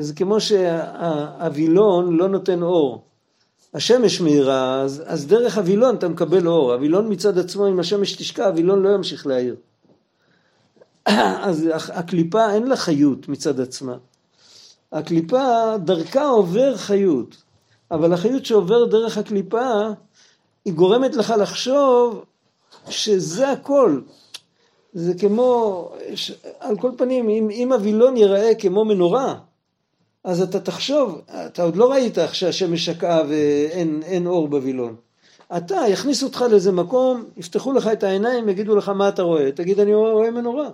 זה כמו שהווילון לא נותן אור. השמש מאירה, אז, אז דרך הווילון אתה מקבל אור. הווילון מצד עצמו, אם השמש תשקע, הווילון לא ימשיך להאיר. אז הקליפה אין לה חיות מצד עצמה. הקליפה, דרכה עובר חיות. אבל החיות שעובר דרך הקליפה, היא גורמת לך לחשוב שזה הכל. זה כמו, על כל פנים, אם, אם הווילון ייראה כמו מנורה, אז אתה תחשוב, אתה עוד לא ראית שהשמש שקעה ואין אור בווילון. אתה, יכניסו אותך לאיזה מקום, יפתחו לך את העיניים, יגידו לך מה אתה רואה, תגיד אני רואה מנורה.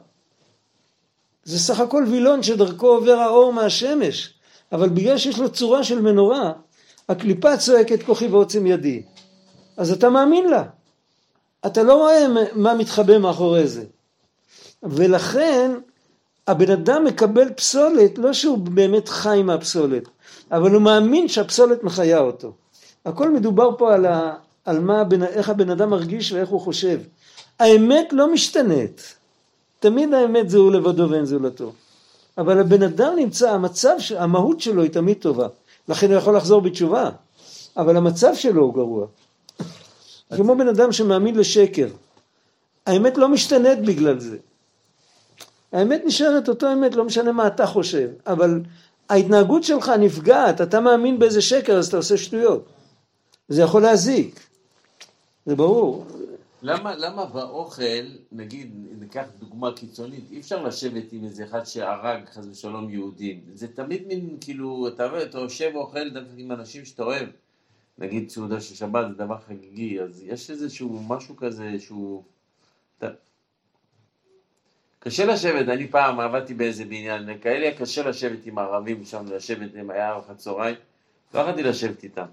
זה סך הכל וילון שדרכו עובר האור מהשמש, אבל בגלל שיש לו צורה של מנורה, הקליפה צועקת כוחי ועוצם ידי. אז אתה מאמין לה. אתה לא רואה מה מתחבא מאחורי זה. ולכן הבן אדם מקבל פסולת, לא שהוא באמת חי מהפסולת, אבל הוא מאמין שהפסולת מחיה אותו. הכל מדובר פה על, ה, על מה, איך הבן אדם מרגיש ואיך הוא חושב. האמת לא משתנית. תמיד האמת זה הוא לבדו ואין זולתו. אבל הבן אדם נמצא, המצב, המהות שלו היא תמיד טובה. לכן הוא יכול לחזור בתשובה. אבל המצב שלו הוא גרוע. כמו בן אדם שמאמין לשקר. האמת לא משתנית בגלל זה. האמת נשארת אותו אמת, לא משנה מה אתה חושב. אבל ההתנהגות שלך נפגעת, אתה מאמין באיזה שקר אז אתה עושה שטויות. זה יכול להזיק. זה ברור. למה, למה באוכל, נגיד, ניקח דוגמה קיצונית, אי אפשר לשבת עם איזה אחד שהרג חס ושלום יהודים. זה תמיד מין, כאילו, אתה, אתה יושב ואוכל עם אנשים שאתה אוהב. נגיד סעודה של שבת זה דבר חגיגי, אז יש איזשהו משהו כזה שהוא... אתה... קשה לשבת, אני פעם עבדתי באיזה בניין, כאלה קשה לשבת עם ערבים שם, לשבת, היה ארוחת צהריים, לא יכולתי לשבת איתם.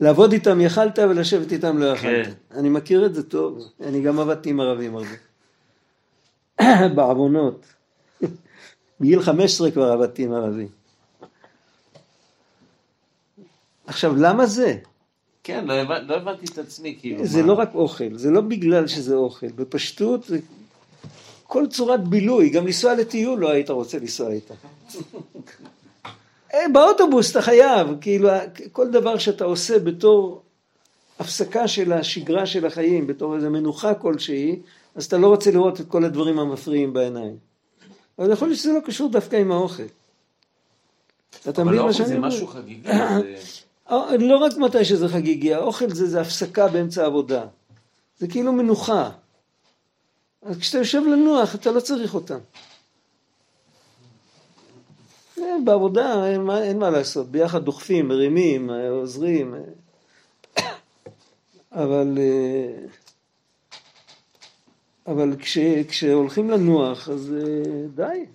לעבוד איתם יכלת ולשבת איתם לא יכלת. כן. אני מכיר את זה טוב, אני גם עבדתי עם ערבים הרבה. בעוונות. בגיל 15 כבר עבדתי עם ערבים. עכשיו, למה זה? כן, לא, הבנ... לא הבנתי את עצמי, כאילו. זה מה... לא רק אוכל, זה לא בגלל שזה אוכל. בפשטות, זה כל צורת בילוי, גם לנסוע לטיול לא היית רוצה לנסוע איתה. אה, באוטובוס אתה חייב, כאילו כל דבר שאתה עושה בתור הפסקה של השגרה של החיים, בתור איזו מנוחה כלשהי, אז אתה לא רוצה לראות את כל הדברים המפריעים בעיניים. אבל יכול להיות שזה לא קשור דווקא עם האוכל. אתה מבין מה שאני אומר? אבל האוכל זה משהו חגיגי. אה, לא רק מתי שזה חגיגי, האוכל זה, זה הפסקה באמצע העבודה. זה כאילו מנוחה. אז כשאתה יושב לנוח, אתה לא צריך אותם. אה, בעבודה אין מה, אין מה לעשות, ביחד דוחפים, מרימים, אה, עוזרים. אבל, אבל כש, כשהולכים לנוח, אז די.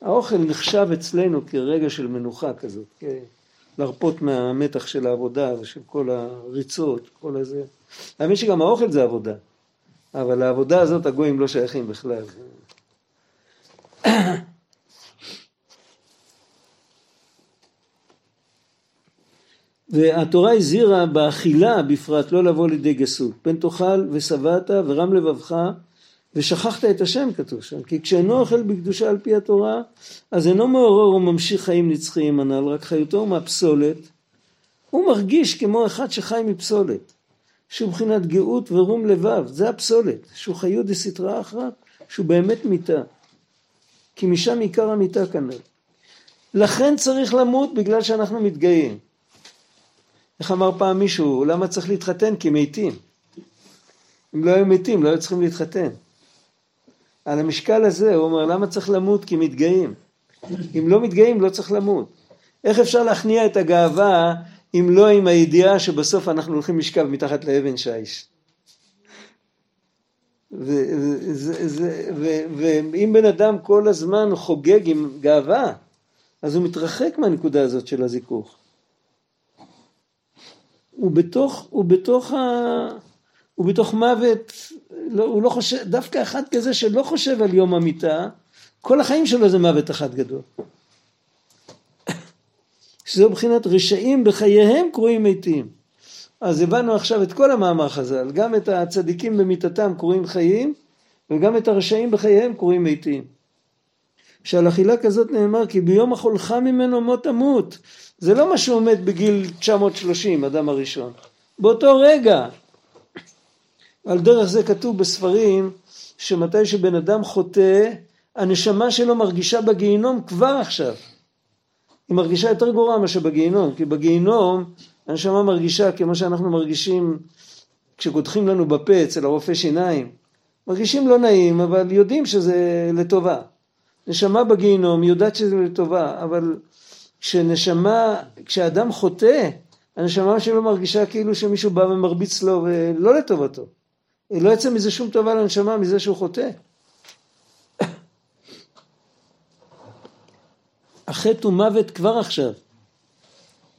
האוכל נחשב אצלנו כרגע של מנוחה כזאת, כן? להרפות מהמתח של העבודה ושל כל הריצות, כל הזה. האמת שגם האוכל זה עבודה, אבל העבודה הזאת הגויים לא שייכים בכלל. והתורה הזהירה באכילה בפרט לא לבוא לידי גסות. פן תאכל ושבעת ורם לבבך ושכחת את השם כתוב שם, כי כשאינו אוכל בקדושה על פי התורה, אז אינו מעורר וממשיך חיים נצחיים הנ"ל, רק חיותו מהפסולת. הוא מרגיש כמו אחד שחי מפסולת, שהוא מבחינת גאות ורום לבב, זה הפסולת, שהוא חיוד דסתרא אחרא, שהוא באמת מיתה. כי משם עיקר המיתה כנראה. לכן צריך למות בגלל שאנחנו מתגאים. איך אמר פעם מישהו, למה צריך להתחתן? כי מתים. אם לא היו מתים, לא היו צריכים להתחתן. על המשקל הזה הוא אומר, למה צריך למות? כי מתגאים. אם לא מתגאים, לא צריך למות. איך אפשר להכניע את הגאווה אם לא עם הידיעה שבסוף אנחנו הולכים לשכב מתחת לאבן שיש? ואם בן אדם כל הזמן חוגג עם גאווה, אז הוא מתרחק מהנקודה הזאת של הזיכוך. הוא בתוך, הוא בתוך, ה, הוא בתוך מוות, לא, הוא לא חושב, דווקא אחד כזה שלא חושב על יום המיטה, כל החיים שלו זה מוות אחד גדול. שזו מבחינת רשעים בחייהם קרויים מתים. אז הבנו עכשיו את כל המאמר חז"ל, גם את הצדיקים במיתתם קרויים חיים, וגם את הרשעים בחייהם קרויים מתים. שעל אכילה כזאת נאמר כי ביום החולך ממנו מות תמות. זה לא מה שעומד בגיל 930, אדם הראשון. באותו רגע. על דרך זה כתוב בספרים שמתי שבן אדם חוטא, הנשמה שלו מרגישה בגיהינום כבר עכשיו. היא מרגישה יותר גרועה מאשר בגיהינום, כי בגיהינום הנשמה מרגישה כמו שאנחנו מרגישים כשקודחים לנו בפה אצל הרופא שיניים. מרגישים לא נעים, אבל יודעים שזה לטובה. נשמה בגיהינום יודעת שזה לטובה, אבל כשנשמה, כשאדם חוטא, הנשמה שלו מרגישה כאילו שמישהו בא ומרביץ לו ולא לטובתו. לא יצא מזה שום טובה לנשמה מזה שהוא חוטא. החטא הוא מוות כבר עכשיו.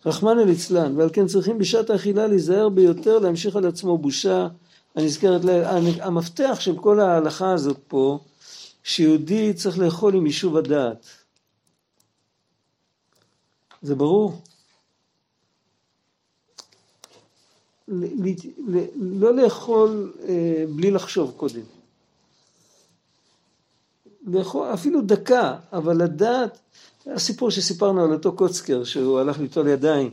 רחמנא ליצלן, ועל כן צריכים בשעת האכילה להיזהר ביותר להמשיך על עצמו בושה הנזכרת, המפתח של כל ההלכה הזאת פה, שיהודי צריך לאכול עם יישוב הדעת. זה ברור? לא לאכול אה, בלי לחשוב קודם. לאכול אפילו דקה, אבל לדעת, הסיפור שסיפרנו על אותו קוצקר שהוא הלך ליטול ידיים,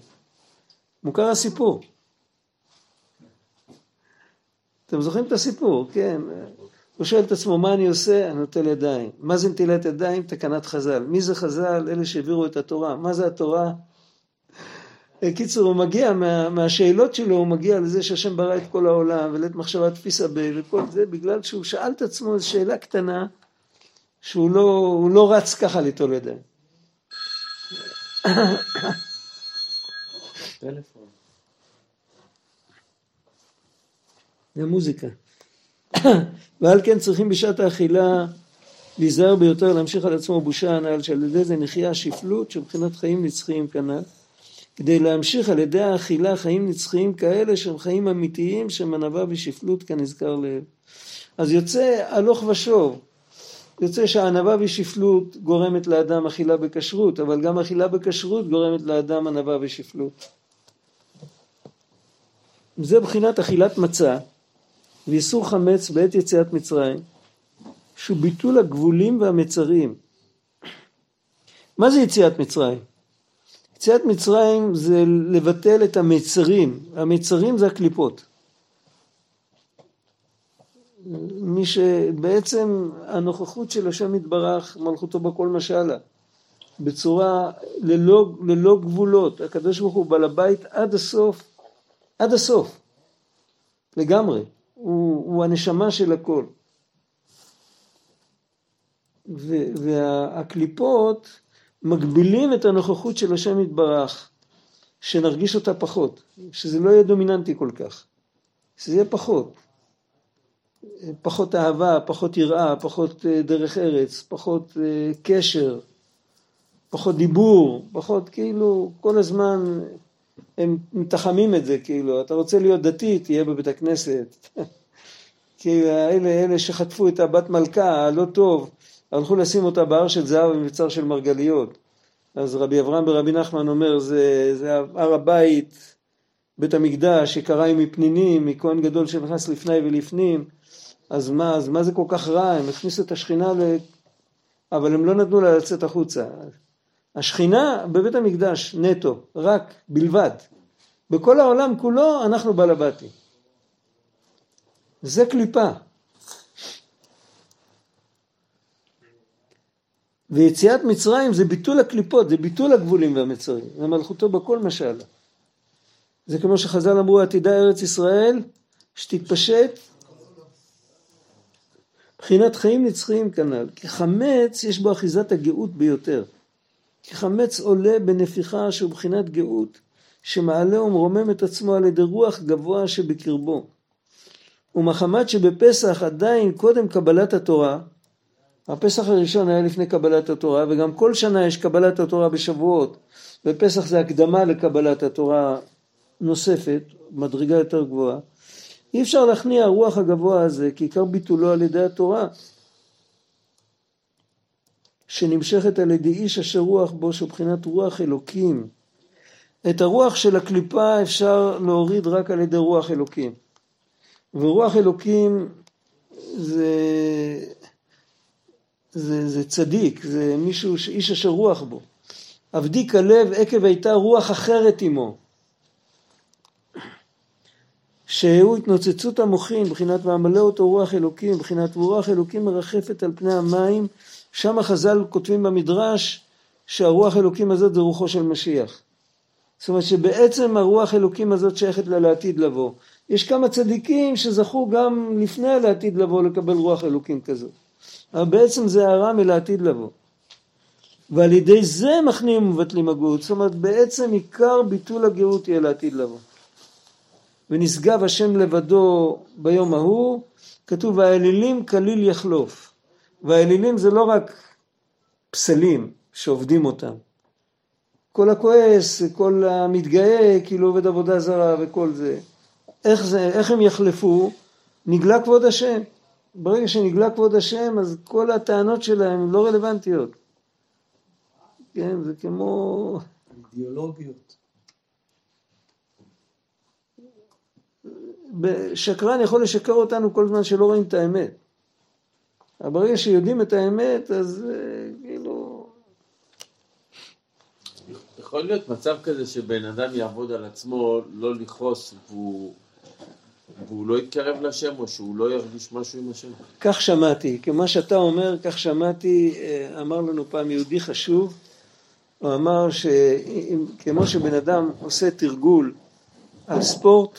מוכר הסיפור. אתם זוכרים את הסיפור, כן. הוא שואל את עצמו, מה אני עושה? אני נוטל ידיים. מה זה נטילת ידיים? תקנת חז"ל. מי זה חז"ל? אלה שהעבירו את התורה. מה זה התורה? קיצור, הוא מגיע, מה, מהשאלות שלו, הוא מגיע לזה שהשם ברא את כל העולם, ולית מחשבה תפיסה ב... וכל זה, בגלל שהוא שאל את עצמו איזו שאלה קטנה, שהוא לא, לא רץ ככה ליטול ידיים. זה מוזיקה. ועל כן צריכים בשעת האכילה להיזהר ביותר להמשיך על עצמו בושה הנ"ל שעל ידי זה נחיה שפלות שמבחינת חיים נצחיים כנ"ל. כדי להמשיך על ידי האכילה חיים נצחיים כאלה שהם חיים אמיתיים שהם ענווה ושפלות כנזכר לעיל. אז יוצא הלוך ושוב. יוצא שהענווה ושפלות גורמת לאדם אכילה בכשרות אבל גם אכילה בכשרות גורמת לאדם ענווה ושפלות. זה בחינת אכילת מצה ואיסור חמץ בעת יציאת מצרים, שהוא ביטול הגבולים והמצרים. מה זה יציאת מצרים? יציאת מצרים זה לבטל את המצרים, המצרים זה הקליפות. מי שבעצם הנוכחות של השם יתברך, מלכותו בכל משלה, בצורה ללא, ללא גבולות, הקדוש ברוך הוא בעל הבית עד הסוף, עד הסוף, לגמרי. הוא, הוא הנשמה של הכל. והקליפות מגבילים את הנוכחות של השם יתברך, שנרגיש אותה פחות, שזה לא יהיה דומיננטי כל כך, שזה יהיה פחות. פחות אהבה, פחות יראה, פחות אה, דרך ארץ, פחות אה, קשר, פחות דיבור, פחות כאילו כל הזמן הם מתחמים את זה, כאילו, אתה רוצה להיות דתי, תהיה בבית הכנסת. כי אלה, אלה שחטפו את הבת מלכה, הלא טוב, הלכו לשים אותה בהר של זהב במבצר של מרגליות. אז רבי אברהם ברבי נחמן אומר, זה, זה הר הבית, בית המקדש, שקריים מפנינים, מכהן גדול שנכנס לפני ולפנים, אז מה, אז מה זה כל כך רע? הם הכניסו את השכינה ל... אבל הם לא נתנו לה לצאת החוצה. השכינה בבית המקדש נטו, רק, בלבד. בכל העולם כולו אנחנו בעל. זה קליפה. ויציאת מצרים זה ביטול הקליפות, זה ביטול הגבולים והמצרים, זה מלכותו בכל משל. זה כמו שחז"ל אמרו עתידה ארץ ישראל שתתפשט מבחינת חיים נצחיים כנ"ל, כי חמץ יש בו אחיזת הגאות ביותר. כי חמץ עולה בנפיחה שהוא בחינת גאות, שמעלה ומרומם את עצמו על ידי רוח גבוה שבקרבו. ומחמת שבפסח עדיין קודם קבלת התורה, הפסח הראשון היה לפני קבלת התורה, וגם כל שנה יש קבלת התורה בשבועות, ופסח זה הקדמה לקבלת התורה נוספת, מדרגה יותר גבוהה. אי אפשר להכניע הרוח הגבוה הזה, כי עיקר ביטולו על ידי התורה, שנמשכת על ידי איש אשר רוח בו, שהוא בחינת רוח אלוקים. את הרוח של הקליפה אפשר להוריד רק על ידי רוח אלוקים. ורוח אלוקים זה, זה, זה צדיק, זה מישהו, איש אשר רוח בו. עבדי כלב עקב הייתה רוח אחרת עמו. שהוא התנוצצות המוחין, מבחינת מעמלא אותו רוח אלוקים, מבחינת רוח אלוקים מרחפת על פני המים, שם החז"ל כותבים במדרש שהרוח אלוקים הזאת זה רוחו של משיח. זאת אומרת שבעצם הרוח אלוקים הזאת שייכת לה לעתיד לבוא. יש כמה צדיקים שזכו גם לפני הלעתיד לבוא לקבל רוח אלוקים כזאת. אבל בעצם זה הערה מלעתיד לבוא. ועל ידי זה מכניעים ומבטלים הגאות. זאת אומרת בעצם עיקר ביטול הגאות יהיה לעתיד לבוא. ונשגב השם לבדו ביום ההוא, כתוב והאלילים כליל יחלוף. והאלילים זה לא רק פסלים שעובדים אותם. כל הכועס, כל המתגאה, כאילו עובד עבודה זרה וכל זה. איך, זה, איך הם יחלפו? נגלה כבוד השם. ברגע שנגלה כבוד השם, אז כל הטענות שלהם לא רלוונטיות. כן, זה כמו... אידיאולוגיות. שקרן יכול לשקר אותנו כל זמן שלא רואים את האמת. אבל ברגע שיודעים את האמת, אז אה, כאילו... יכול להיות מצב כזה שבן אדם יעבוד על עצמו, לא לכעוס, והוא, והוא לא יתקרב לשם, או שהוא לא ירגיש משהו עם השם? כך שמעתי, כמה שאתה אומר, כך שמעתי, אה, אמר לנו פעם יהודי חשוב, הוא אמר שכמו שבן אדם עושה תרגול על ספורט,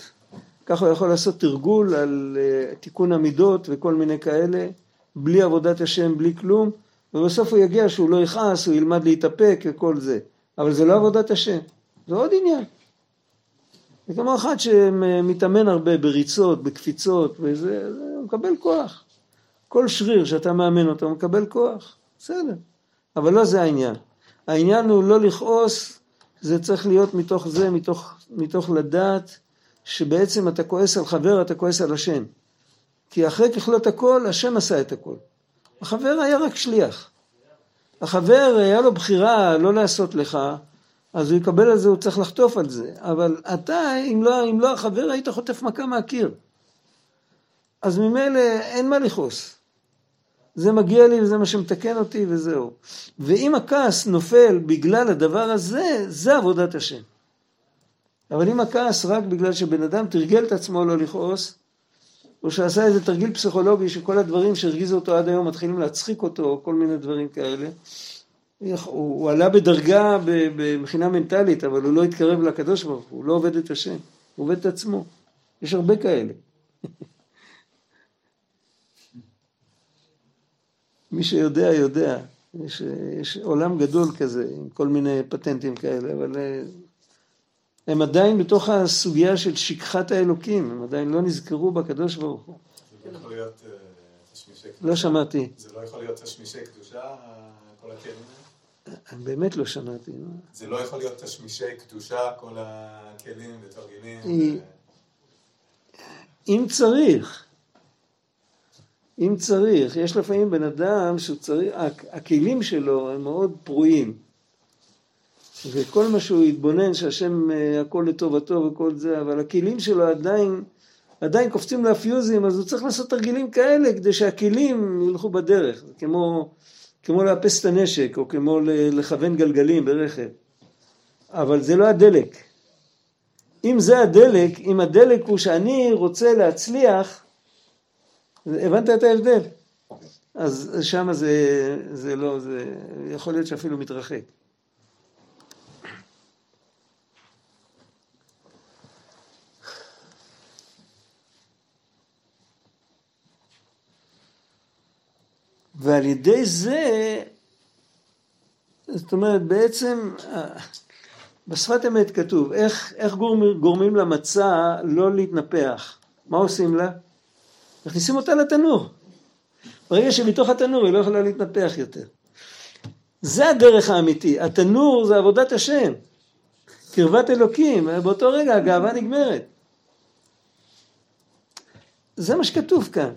ככה הוא יכול לעשות תרגול על uh, תיקון המידות וכל מיני כאלה, בלי עבודת השם, בלי כלום, ובסוף הוא יגיע שהוא לא יכעס, הוא ילמד להתאפק וכל זה. אבל זה לא עבודת השם, זה עוד עניין. זה כמו אחד שמתאמן הרבה בריצות, בקפיצות, וזה, זה, הוא מקבל כוח. כל שריר שאתה מאמן אותו מקבל כוח, בסדר. אבל לא זה העניין. העניין הוא לא לכעוס, זה צריך להיות מתוך זה, מתוך, מתוך לדעת שבעצם אתה כועס על חבר, אתה כועס על השם. כי אחרי ככלות הכל, השם עשה את הכל. החבר היה רק שליח. החבר, היה לו בחירה לא לעשות לך, אז הוא יקבל על זה, הוא צריך לחטוף על זה. אבל אתה, אם לא, אם לא החבר, היית חוטף מכה מהקיר. אז ממילא אין מה לכעוס. זה מגיע לי וזה מה שמתקן אותי וזהו. ואם הכעס נופל בגלל הדבר הזה, זה עבודת השם. אבל אם הכעס רק בגלל שבן אדם תרגל את עצמו לא לכעוס, או שעשה איזה תרגיל פסיכולוגי שכל הדברים שהרגיזו אותו עד היום מתחילים להצחיק אותו, או כל מיני דברים כאלה, הוא, הוא עלה בדרגה מבחינה מנטלית, אבל הוא לא התקרב לקדוש ברוך הוא, הוא לא עובד את השם, הוא עובד את עצמו. יש הרבה כאלה. מי שיודע, יודע. יש, יש עולם גדול כזה, עם כל מיני פטנטים כאלה, אבל הם עדיין בתוך הסוגיה של שכחת האלוקים, הם עדיין לא נזכרו בקדוש ברוך הוא. זה לא יכול להיות אה, תשמישי קדושה. לא שמעתי. זה לא יכול להיות תשמישי קדושה, כל הכלים האלה? אני באמת לא שמעתי. זה לא יכול להיות תשמישי קדושה, כל הכלים ותרגילים. אם צריך. אם צריך, יש לפעמים בן אדם שהוא צריך, הכלים שלו הם מאוד פרועים. וכל מה שהוא התבונן שהשם אה, הכל לטובתו וכל זה, אבל הכלים שלו עדיין עדיין קופצים לו הפיוזים, אז הוא צריך לעשות תרגילים כאלה כדי שהכלים ילכו בדרך, כמו, כמו לאפס את הנשק, או כמו לכוון גלגלים ברכב. אבל זה לא הדלק. אם זה הדלק, אם הדלק הוא שאני רוצה להצליח, הבנת את ההבדל? אז שם זה, זה לא, זה יכול להיות שאפילו מתרחק. ועל ידי זה, זאת אומרת בעצם בשפת אמת כתוב איך, איך גורמים, גורמים למצה לא להתנפח, מה עושים לה? מכניסים אותה לתנור, ברגע שמתוך התנור היא לא יכולה להתנפח יותר. זה הדרך האמיתי, התנור זה עבודת השם, קרבת אלוקים, באותו רגע הגאווה נגמרת. זה מה שכתוב כאן.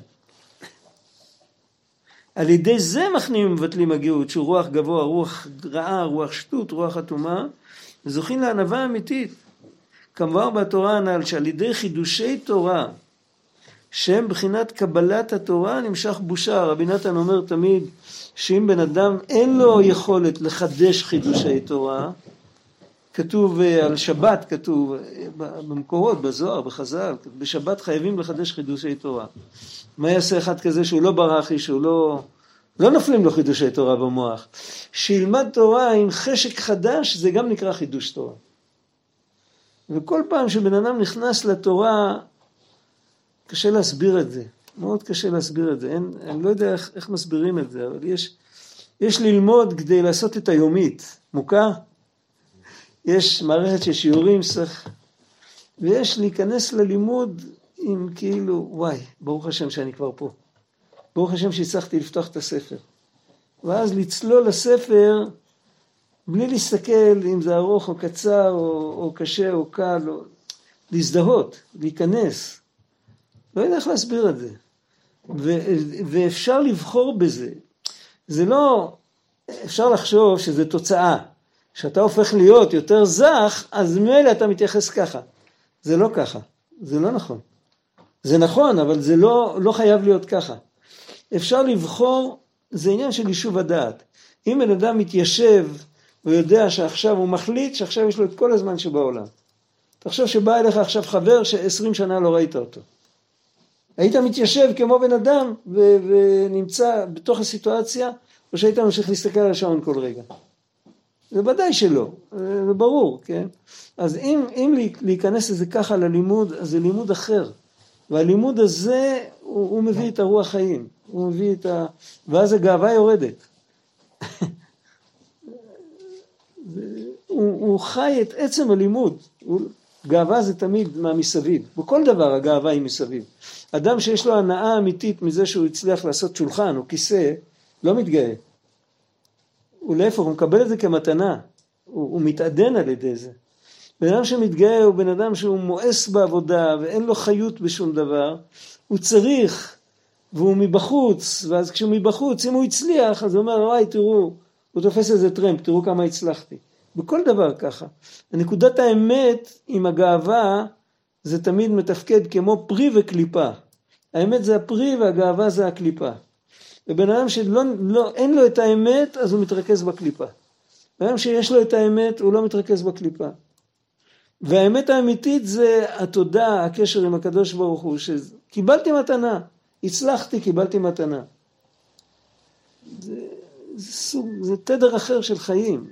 על ידי זה מכניעים ומבטלים הגאות, שהוא רוח גבוה, רוח רעה, רוח שטות, רוח אטומה, וזוכים לענווה אמיתית. כמובן בתורה הנ"ל שעל ידי חידושי תורה, שהם בחינת קבלת התורה, נמשך בושה. רבי נתן אומר תמיד שאם בן אדם אין לו יכולת לחדש חידושי תורה, כתוב אה, על שבת, כתוב אה, במקורות, בזוהר, בחז"ל, בשבת חייבים לחדש חידושי תורה. מה יעשה אחד כזה שהוא לא ברחי, שהוא לא... לא נופלים לו חידושי תורה במוח. שילמד תורה עם חשק חדש, זה גם נקרא חידוש תורה. וכל פעם שבן אדם נכנס לתורה, קשה להסביר את זה. מאוד קשה להסביר את זה. אין, אני לא יודע איך, איך מסבירים את זה, אבל יש, יש ללמוד כדי לעשות את היומית. מוכר? יש מערכת של שיעורים, צריך... ויש להיכנס ללימוד עם כאילו, וואי, ברוך השם שאני כבר פה. ברוך השם שהצלחתי לפתוח את הספר. ואז לצלול לספר בלי להסתכל אם זה ארוך או קצר או, או קשה או קל, או... להזדהות, להיכנס. לא יודע איך להסביר את זה. ו, ואפשר לבחור בזה. זה לא, אפשר לחשוב שזה תוצאה. כשאתה הופך להיות יותר זך, אז ממילא אתה מתייחס ככה. זה לא ככה, זה לא נכון. זה נכון, אבל זה לא, לא חייב להיות ככה. אפשר לבחור, זה עניין של יישוב הדעת. אם בן אדם מתיישב ויודע שעכשיו הוא מחליט שעכשיו יש לו את כל הזמן שבעולם. תחשוב שבא אליך עכשיו חבר שעשרים שנה לא ראית אותו. היית מתיישב כמו בן אדם ו- ונמצא בתוך הסיטואציה, או שהיית ממשיך להסתכל על השעון כל רגע. זה ודאי שלא, זה ברור, כן? אז אם, אם להיכנס לזה ככה ללימוד, אז זה לימוד אחר. והלימוד הזה, הוא, הוא מביא את הרוח חיים, הוא מביא את ה... ואז הגאווה יורדת. הוא, הוא חי את עצם הלימוד. הוא, גאווה זה תמיד מהמסביב. בכל דבר הגאווה היא מסביב. אדם שיש לו הנאה אמיתית מזה שהוא הצליח לעשות שולחן או כיסא, לא מתגאה. הוא להפך, הוא מקבל את זה כמתנה. הוא, הוא מתעדן על ידי זה. בן אדם שמתגאה הוא בן אדם שהוא מואס בעבודה ואין לו חיות בשום דבר, הוא צריך, והוא מבחוץ, ואז כשהוא מבחוץ, אם הוא הצליח, אז הוא אומר, וואי, תראו, הוא תופס איזה טרמפ, תראו כמה הצלחתי. בכל דבר ככה. נקודת האמת עם הגאווה, זה תמיד מתפקד כמו פרי וקליפה. האמת זה הפרי והגאווה זה הקליפה. ובן אדם שאין לא, לו את האמת, אז הוא מתרכז בקליפה. בן אדם שיש לו את האמת, הוא לא מתרכז בקליפה. והאמת האמיתית זה התודה, הקשר עם הקדוש ברוך הוא, שקיבלתי מתנה, הצלחתי, קיבלתי מתנה. זה, זה סוג, זה תדר אחר של חיים.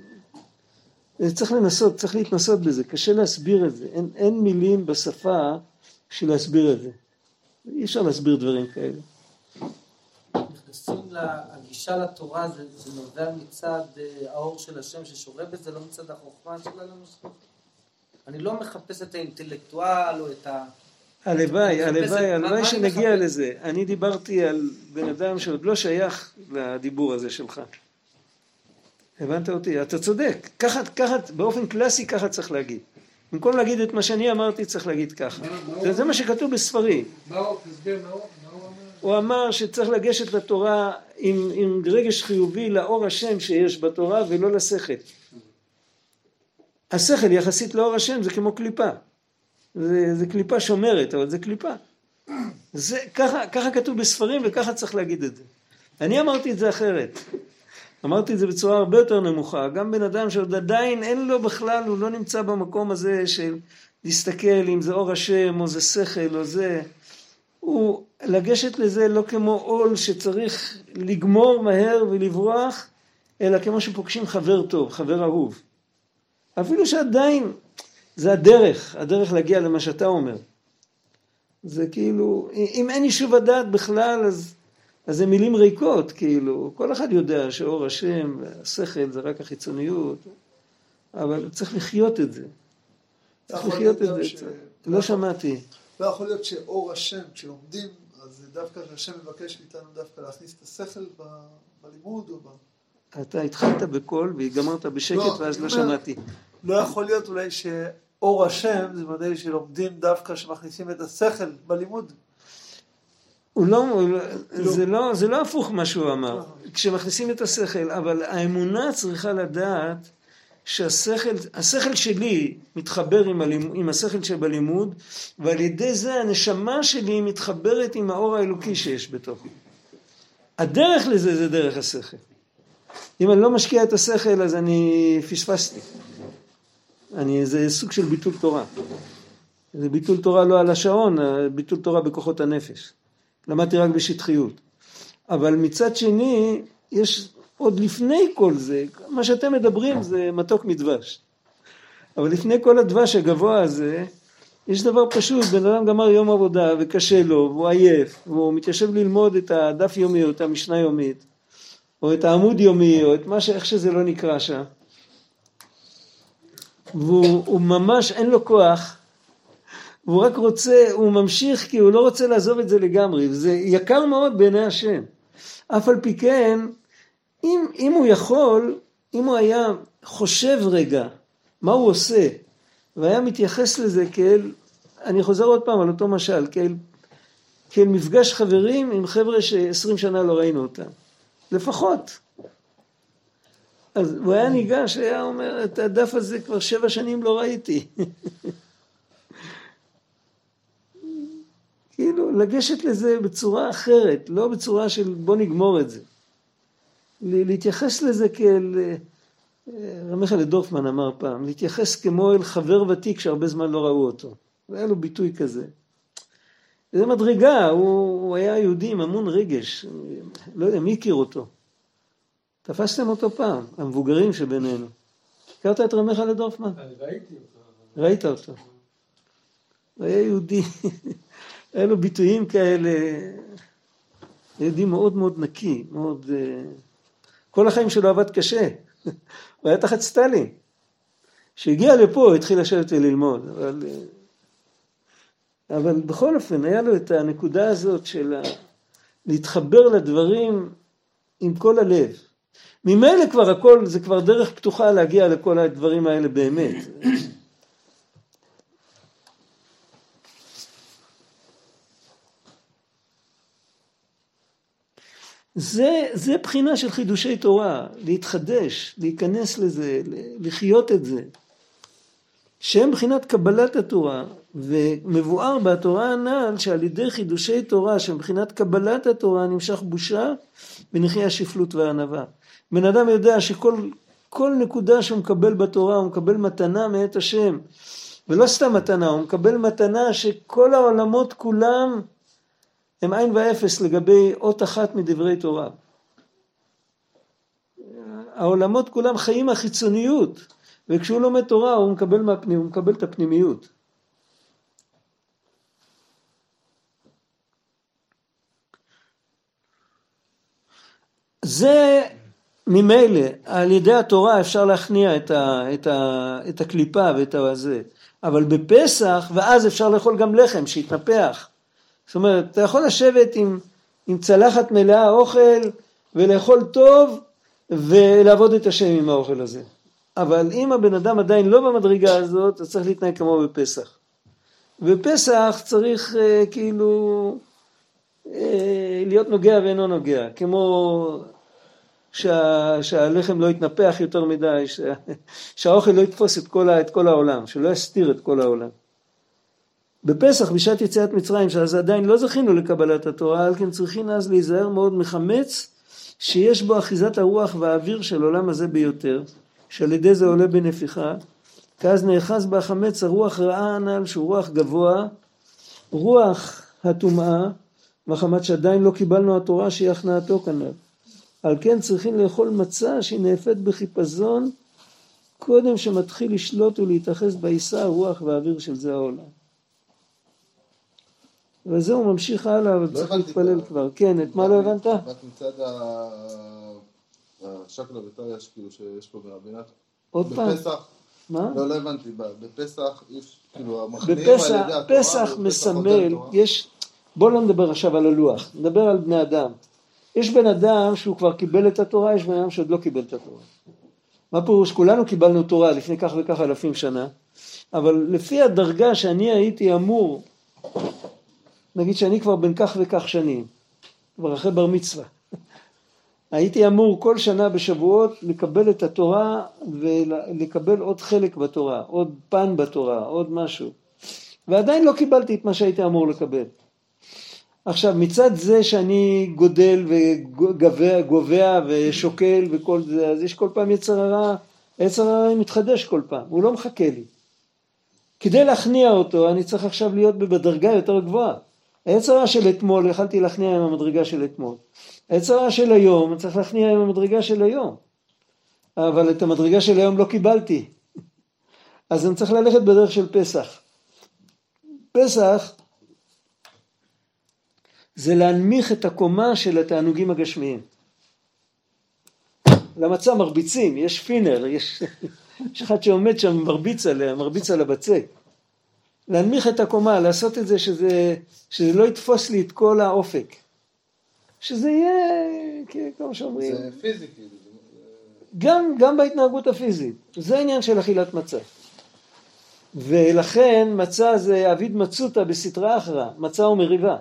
צריך לנסות, צריך להתנסות בזה, קשה להסביר את זה, אין, אין מילים בשפה בשביל להסביר את זה. אי אפשר להסביר דברים כאלה. נכנסים לגישה לתורה, זה, זה נובע מצד אה, האור של השם ששורה בזה, לא מצד החוכמה שלנו. אני לא מחפש את האינטלקטואל או את ה... הלוואי, הלוואי, הלוואי שנגיע לזה. אני דיברתי על בן אדם שעוד לא שייך לדיבור הזה שלך. הבנת אותי? אתה צודק. ככה, ככה, באופן קלאסי ככה צריך להגיד. במקום להגיד את מה שאני אמרתי, צריך להגיד ככה. זה, זה מה שכתוב בספרים. הוא אמר שצריך לגשת לתורה עם, עם רגש חיובי לאור השם שיש בתורה ולא לשכל. השכל יחסית לאור השם זה כמו קליפה. זה, זה קליפה שומרת, אבל זה קליפה. זה, ככה, ככה כתוב בספרים וככה צריך להגיד את זה. אני אמרתי את זה אחרת. אמרתי את זה בצורה הרבה יותר נמוכה. גם בן אדם שעוד עדיין אין לו בכלל, הוא לא נמצא במקום הזה של להסתכל אם זה אור השם או זה שכל או זה. הוא לגשת לזה לא כמו עול שצריך לגמור מהר ולברוח, אלא כמו שפוגשים חבר טוב, חבר אהוב. אפילו שעדיין זה הדרך, הדרך להגיע למה שאתה אומר. זה כאילו, אם אין יישוב הדעת בכלל, אז, אז זה מילים ריקות, כאילו, כל אחד יודע שאור השם והשכל זה רק החיצוניות, אבל צריך לחיות את זה. צריך לחיות את זה. ש- לא שמעתי. לא יכול להיות שאור השם, כשלומדים, אז דווקא שהשם מבקש מאיתנו דווקא להכניס את השכל ב- בלימוד או ב... אתה התחלת בקול והגמרת בשקט לא, ואז לא אומר- שמעתי. לא יכול להיות אולי שאור השם זה ודאי שלומדים דווקא שמכניסים את השכל בלימוד. הוא לא, הוא לא, לא. זה לא, זה לא הפוך מה שהוא אמר, כשמכניסים את השכל, אבל האמונה צריכה לדעת שהשכל, השכל שלי מתחבר עם, הלימוד, עם השכל שבלימוד, ועל ידי זה הנשמה שלי מתחברת עם האור האלוקי שיש בתוכי. הדרך לזה זה דרך השכל. אם אני לא משקיע את השכל אז אני פספסתי. אני, זה סוג של ביטול תורה. זה ביטול תורה לא על השעון, ביטול תורה בכוחות הנפש. למדתי רק בשטחיות. אבל מצד שני, יש עוד לפני כל זה, מה שאתם מדברים זה מתוק מדבש. אבל לפני כל הדבש הגבוה הזה, יש דבר פשוט, בן אדם גמר יום עבודה וקשה לו, והוא עייף, והוא מתיישב ללמוד את הדף יומי או את המשנה יומית, או את העמוד יומי, או את מה ש... איך שזה לא נקרא שם. והוא הוא ממש אין לו כוח, והוא רק רוצה, הוא ממשיך כי הוא לא רוצה לעזוב את זה לגמרי, וזה יקר מאוד בעיני השם. אף על פי כן, אם, אם הוא יכול, אם הוא היה חושב רגע מה הוא עושה, והיה מתייחס לזה כאל, אני חוזר עוד פעם על אותו משל, כאל, כאל מפגש חברים עם חבר'ה שעשרים שנה לא ראינו אותם, לפחות. אז הוא היה ניגש, היה אומר, את הדף הזה כבר שבע שנים לא ראיתי. כאילו, לגשת לזה בצורה אחרת, לא בצורה של בוא נגמור את זה. להתייחס לזה כאל, אה, רמיכאל דורפמן אמר פעם, להתייחס כמו אל חבר ותיק שהרבה זמן לא ראו אותו. והיה לו ביטוי כזה. זה מדרגה, הוא, הוא היה יהודי עם המון רגש, לא יודע, מי הכיר אותו? תפסתם אותו פעם, המבוגרים שבינינו. הכרת את רמיכאל דורפמן? אני ראיתי אותו. ראית אותו. הוא היה יהודי, היה לו ביטויים כאלה, יהודי מאוד מאוד נקי, מאוד... כל החיים שלו עבד קשה, הוא היה תחת סטלין. כשהגיע לפה הוא התחיל לשבת וללמוד, אבל, אה, אבל בכל אופן היה לו את הנקודה הזאת של. להתחבר לדברים עם כל הלב. ממילא כבר הכל, זה כבר דרך פתוחה להגיע לכל הדברים האלה באמת. זה, זה בחינה של חידושי תורה, להתחדש, להיכנס לזה, לחיות את זה. שהם בחינת קבלת התורה, ומבואר בתורה הנ"ל שעל ידי חידושי תורה שהם בחינת קבלת התורה נמשך בושה ונחיה השפלות והענווה. בן אדם יודע שכל כל נקודה שהוא מקבל בתורה הוא מקבל מתנה מאת השם, ולא סתם מתנה, הוא מקבל מתנה שכל העולמות כולם הם עין ואפס לגבי אות אחת מדברי תורה. העולמות כולם חיים מהחיצוניות, וכשהוא לומד תורה הוא מקבל, מהפנים, הוא מקבל את הפנימיות. זה ממילא, על ידי התורה אפשר להכניע את, ה, את, ה, את הקליפה ואת הזה, אבל בפסח, ואז אפשר לאכול גם לחם שיתנפח. זאת אומרת, אתה יכול לשבת עם, עם צלחת מלאה אוכל ולאכול טוב ולעבוד את השם עם האוכל הזה. אבל אם הבן אדם עדיין לא במדרגה הזאת, אז צריך להתנהג כמו בפסח. בפסח צריך אה, כאילו אה, להיות נוגע ואינו נוגע, כמו שה, שהלחם לא יתנפח יותר מדי, שה, שהאוכל לא יתפוס את כל, את כל העולם, שלא יסתיר את כל העולם. בפסח, בשעת יציאת מצרים, שאז עדיין לא זכינו לקבלת התורה, על כן צריכים אז להיזהר מאוד מחמץ שיש בו אחיזת הרוח והאוויר של עולם הזה ביותר, שעל ידי זה עולה בנפיחה, כי אז נאחז בה החמץ הרוח רעה הנ"ל, שהוא רוח גבוה, רוח הטומאה, מחמת שעדיין לא קיבלנו התורה שהיא הכנעתו כנ"ל. על כן צריכים לאכול מצה שהיא נאפת בחיפזון, קודם שמתחיל לשלוט ולהתאחז בעיסה הרוח והאוויר של זה העולם. וזה הוא ממשיך הלאה, אבל לא צריך להתפלל כבר. כן, את מה לא הבנת? רק מצד השקלא וטריא כאילו שיש פה ברבינת. עוד פעם, בפסח, מה? לא, לא הבנתי, בפסח, יש, כאילו, המחמיאים על בפסח, ידי התורה, פסח ובפסח מסמל. יש, בוא לא נדבר עכשיו על הלוח, נדבר על בני אדם. יש בן אדם שהוא כבר קיבל את התורה, יש בן אדם שעוד לא קיבל את התורה. מה פירוש? כולנו קיבלנו תורה לפני כך וכך אלפים שנה, אבל לפי הדרגה שאני הייתי אמור, נגיד שאני כבר בן כך וכך שנים, כבר אחרי בר מצווה, הייתי אמור כל שנה בשבועות לקבל את התורה ולקבל עוד חלק בתורה, עוד פן בתורה, עוד משהו. ועדיין לא קיבלתי את מה שהייתי אמור לקבל. עכשיו מצד זה שאני גודל וגובע גובע ושוקל וכל זה, אז יש כל פעם יצר הרע, יצר הרע מתחדש כל פעם, הוא לא מחכה לי. כדי להכניע אותו אני צריך עכשיו להיות בדרגה יותר גבוהה. הרע של אתמול יכלתי להכניע עם המדרגה של אתמול. הרע של היום צריך להכניע עם המדרגה של היום. אבל את המדרגה של היום לא קיבלתי. אז אני צריך ללכת בדרך של פסח. פסח זה להנמיך את הקומה של התענוגים הגשמיים. למצה מרביצים, יש פינר, יש, יש אחד שעומד שם מרביץ עליה, מרביץ על הבצק. להנמיך את הקומה, לעשות את זה שזה, שזה לא יתפוס לי את כל האופק. שזה יהיה, כמו שאומרים, זה פיזי, כאילו. גם, גם בהתנהגות הפיזית. זה העניין של אכילת מצה. ולכן מצה זה אביד מצותא בסטרא אחרא, מצה ומריבה.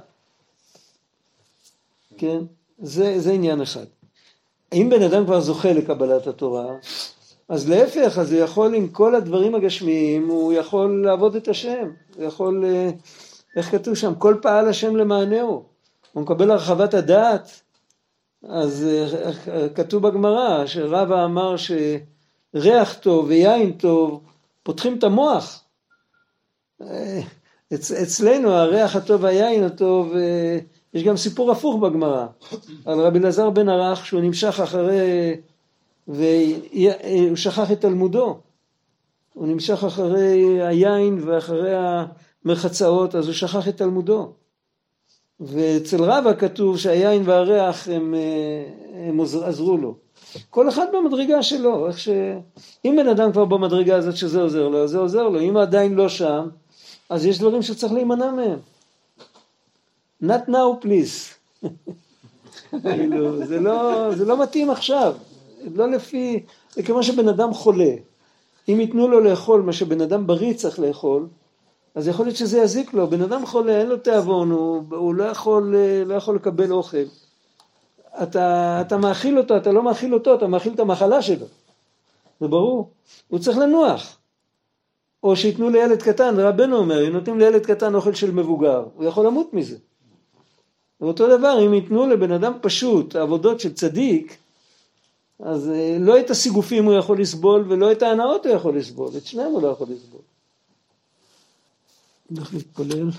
כן? זה, זה עניין אחד. אם בן אדם כבר זוכה לקבלת התורה, אז להפך, אז הוא יכול עם כל הדברים הגשמיים, הוא יכול לעבוד את השם. הוא יכול, אה, איך כתוב שם? כל פעל השם למענהו. הוא מקבל הרחבת הדעת. אז אה, אה, כתוב בגמרא שרבא אמר שריח טוב ויין טוב פותחים את המוח. אצ, אצלנו הריח הטוב והיין הטוב, יש גם סיפור הפוך בגמרא על רבי אלעזר בן ערך שהוא נמשך אחרי, והוא שכח את תלמודו. הוא נמשך אחרי היין ואחרי המרחצאות, אז הוא שכח את תלמודו. ואצל רבא כתוב שהיין והריח הם, אה, הם עזרו לו. כל אחד במדרגה שלו, איך ש... אם בן אדם כבר במדרגה הזאת שזה עוזר לו, אז זה עוזר לו. אם עדיין לא שם, אז יש דברים שצריך להימנע מהם. Not now please. כאילו, זה לא, זה לא מתאים עכשיו. לא לפי, זה כמו שבן אדם חולה. אם ייתנו לו לאכול מה שבן אדם בריא צריך לאכול, אז יכול להיות שזה יזיק לו. בן אדם חולה, אין לו תיאבון, הוא, הוא לא, יכול, לא יכול לקבל אוכל. אתה, אתה מאכיל אותו, אתה לא מאכיל אותו, אתה מאכיל את המחלה שלו. זה ברור. הוא צריך לנוח. או שייתנו לילד קטן, רבנו אומר, אם נותנים לילד קטן אוכל של מבוגר, הוא יכול למות מזה. ואותו דבר, אם ייתנו לבן אדם פשוט עבודות של צדיק, אז אה, לא את הסיגופים הוא יכול לסבול ולא את ההנאות הוא יכול לסבול, את שניהם הוא לא יכול לסבול. נלך להתפלל.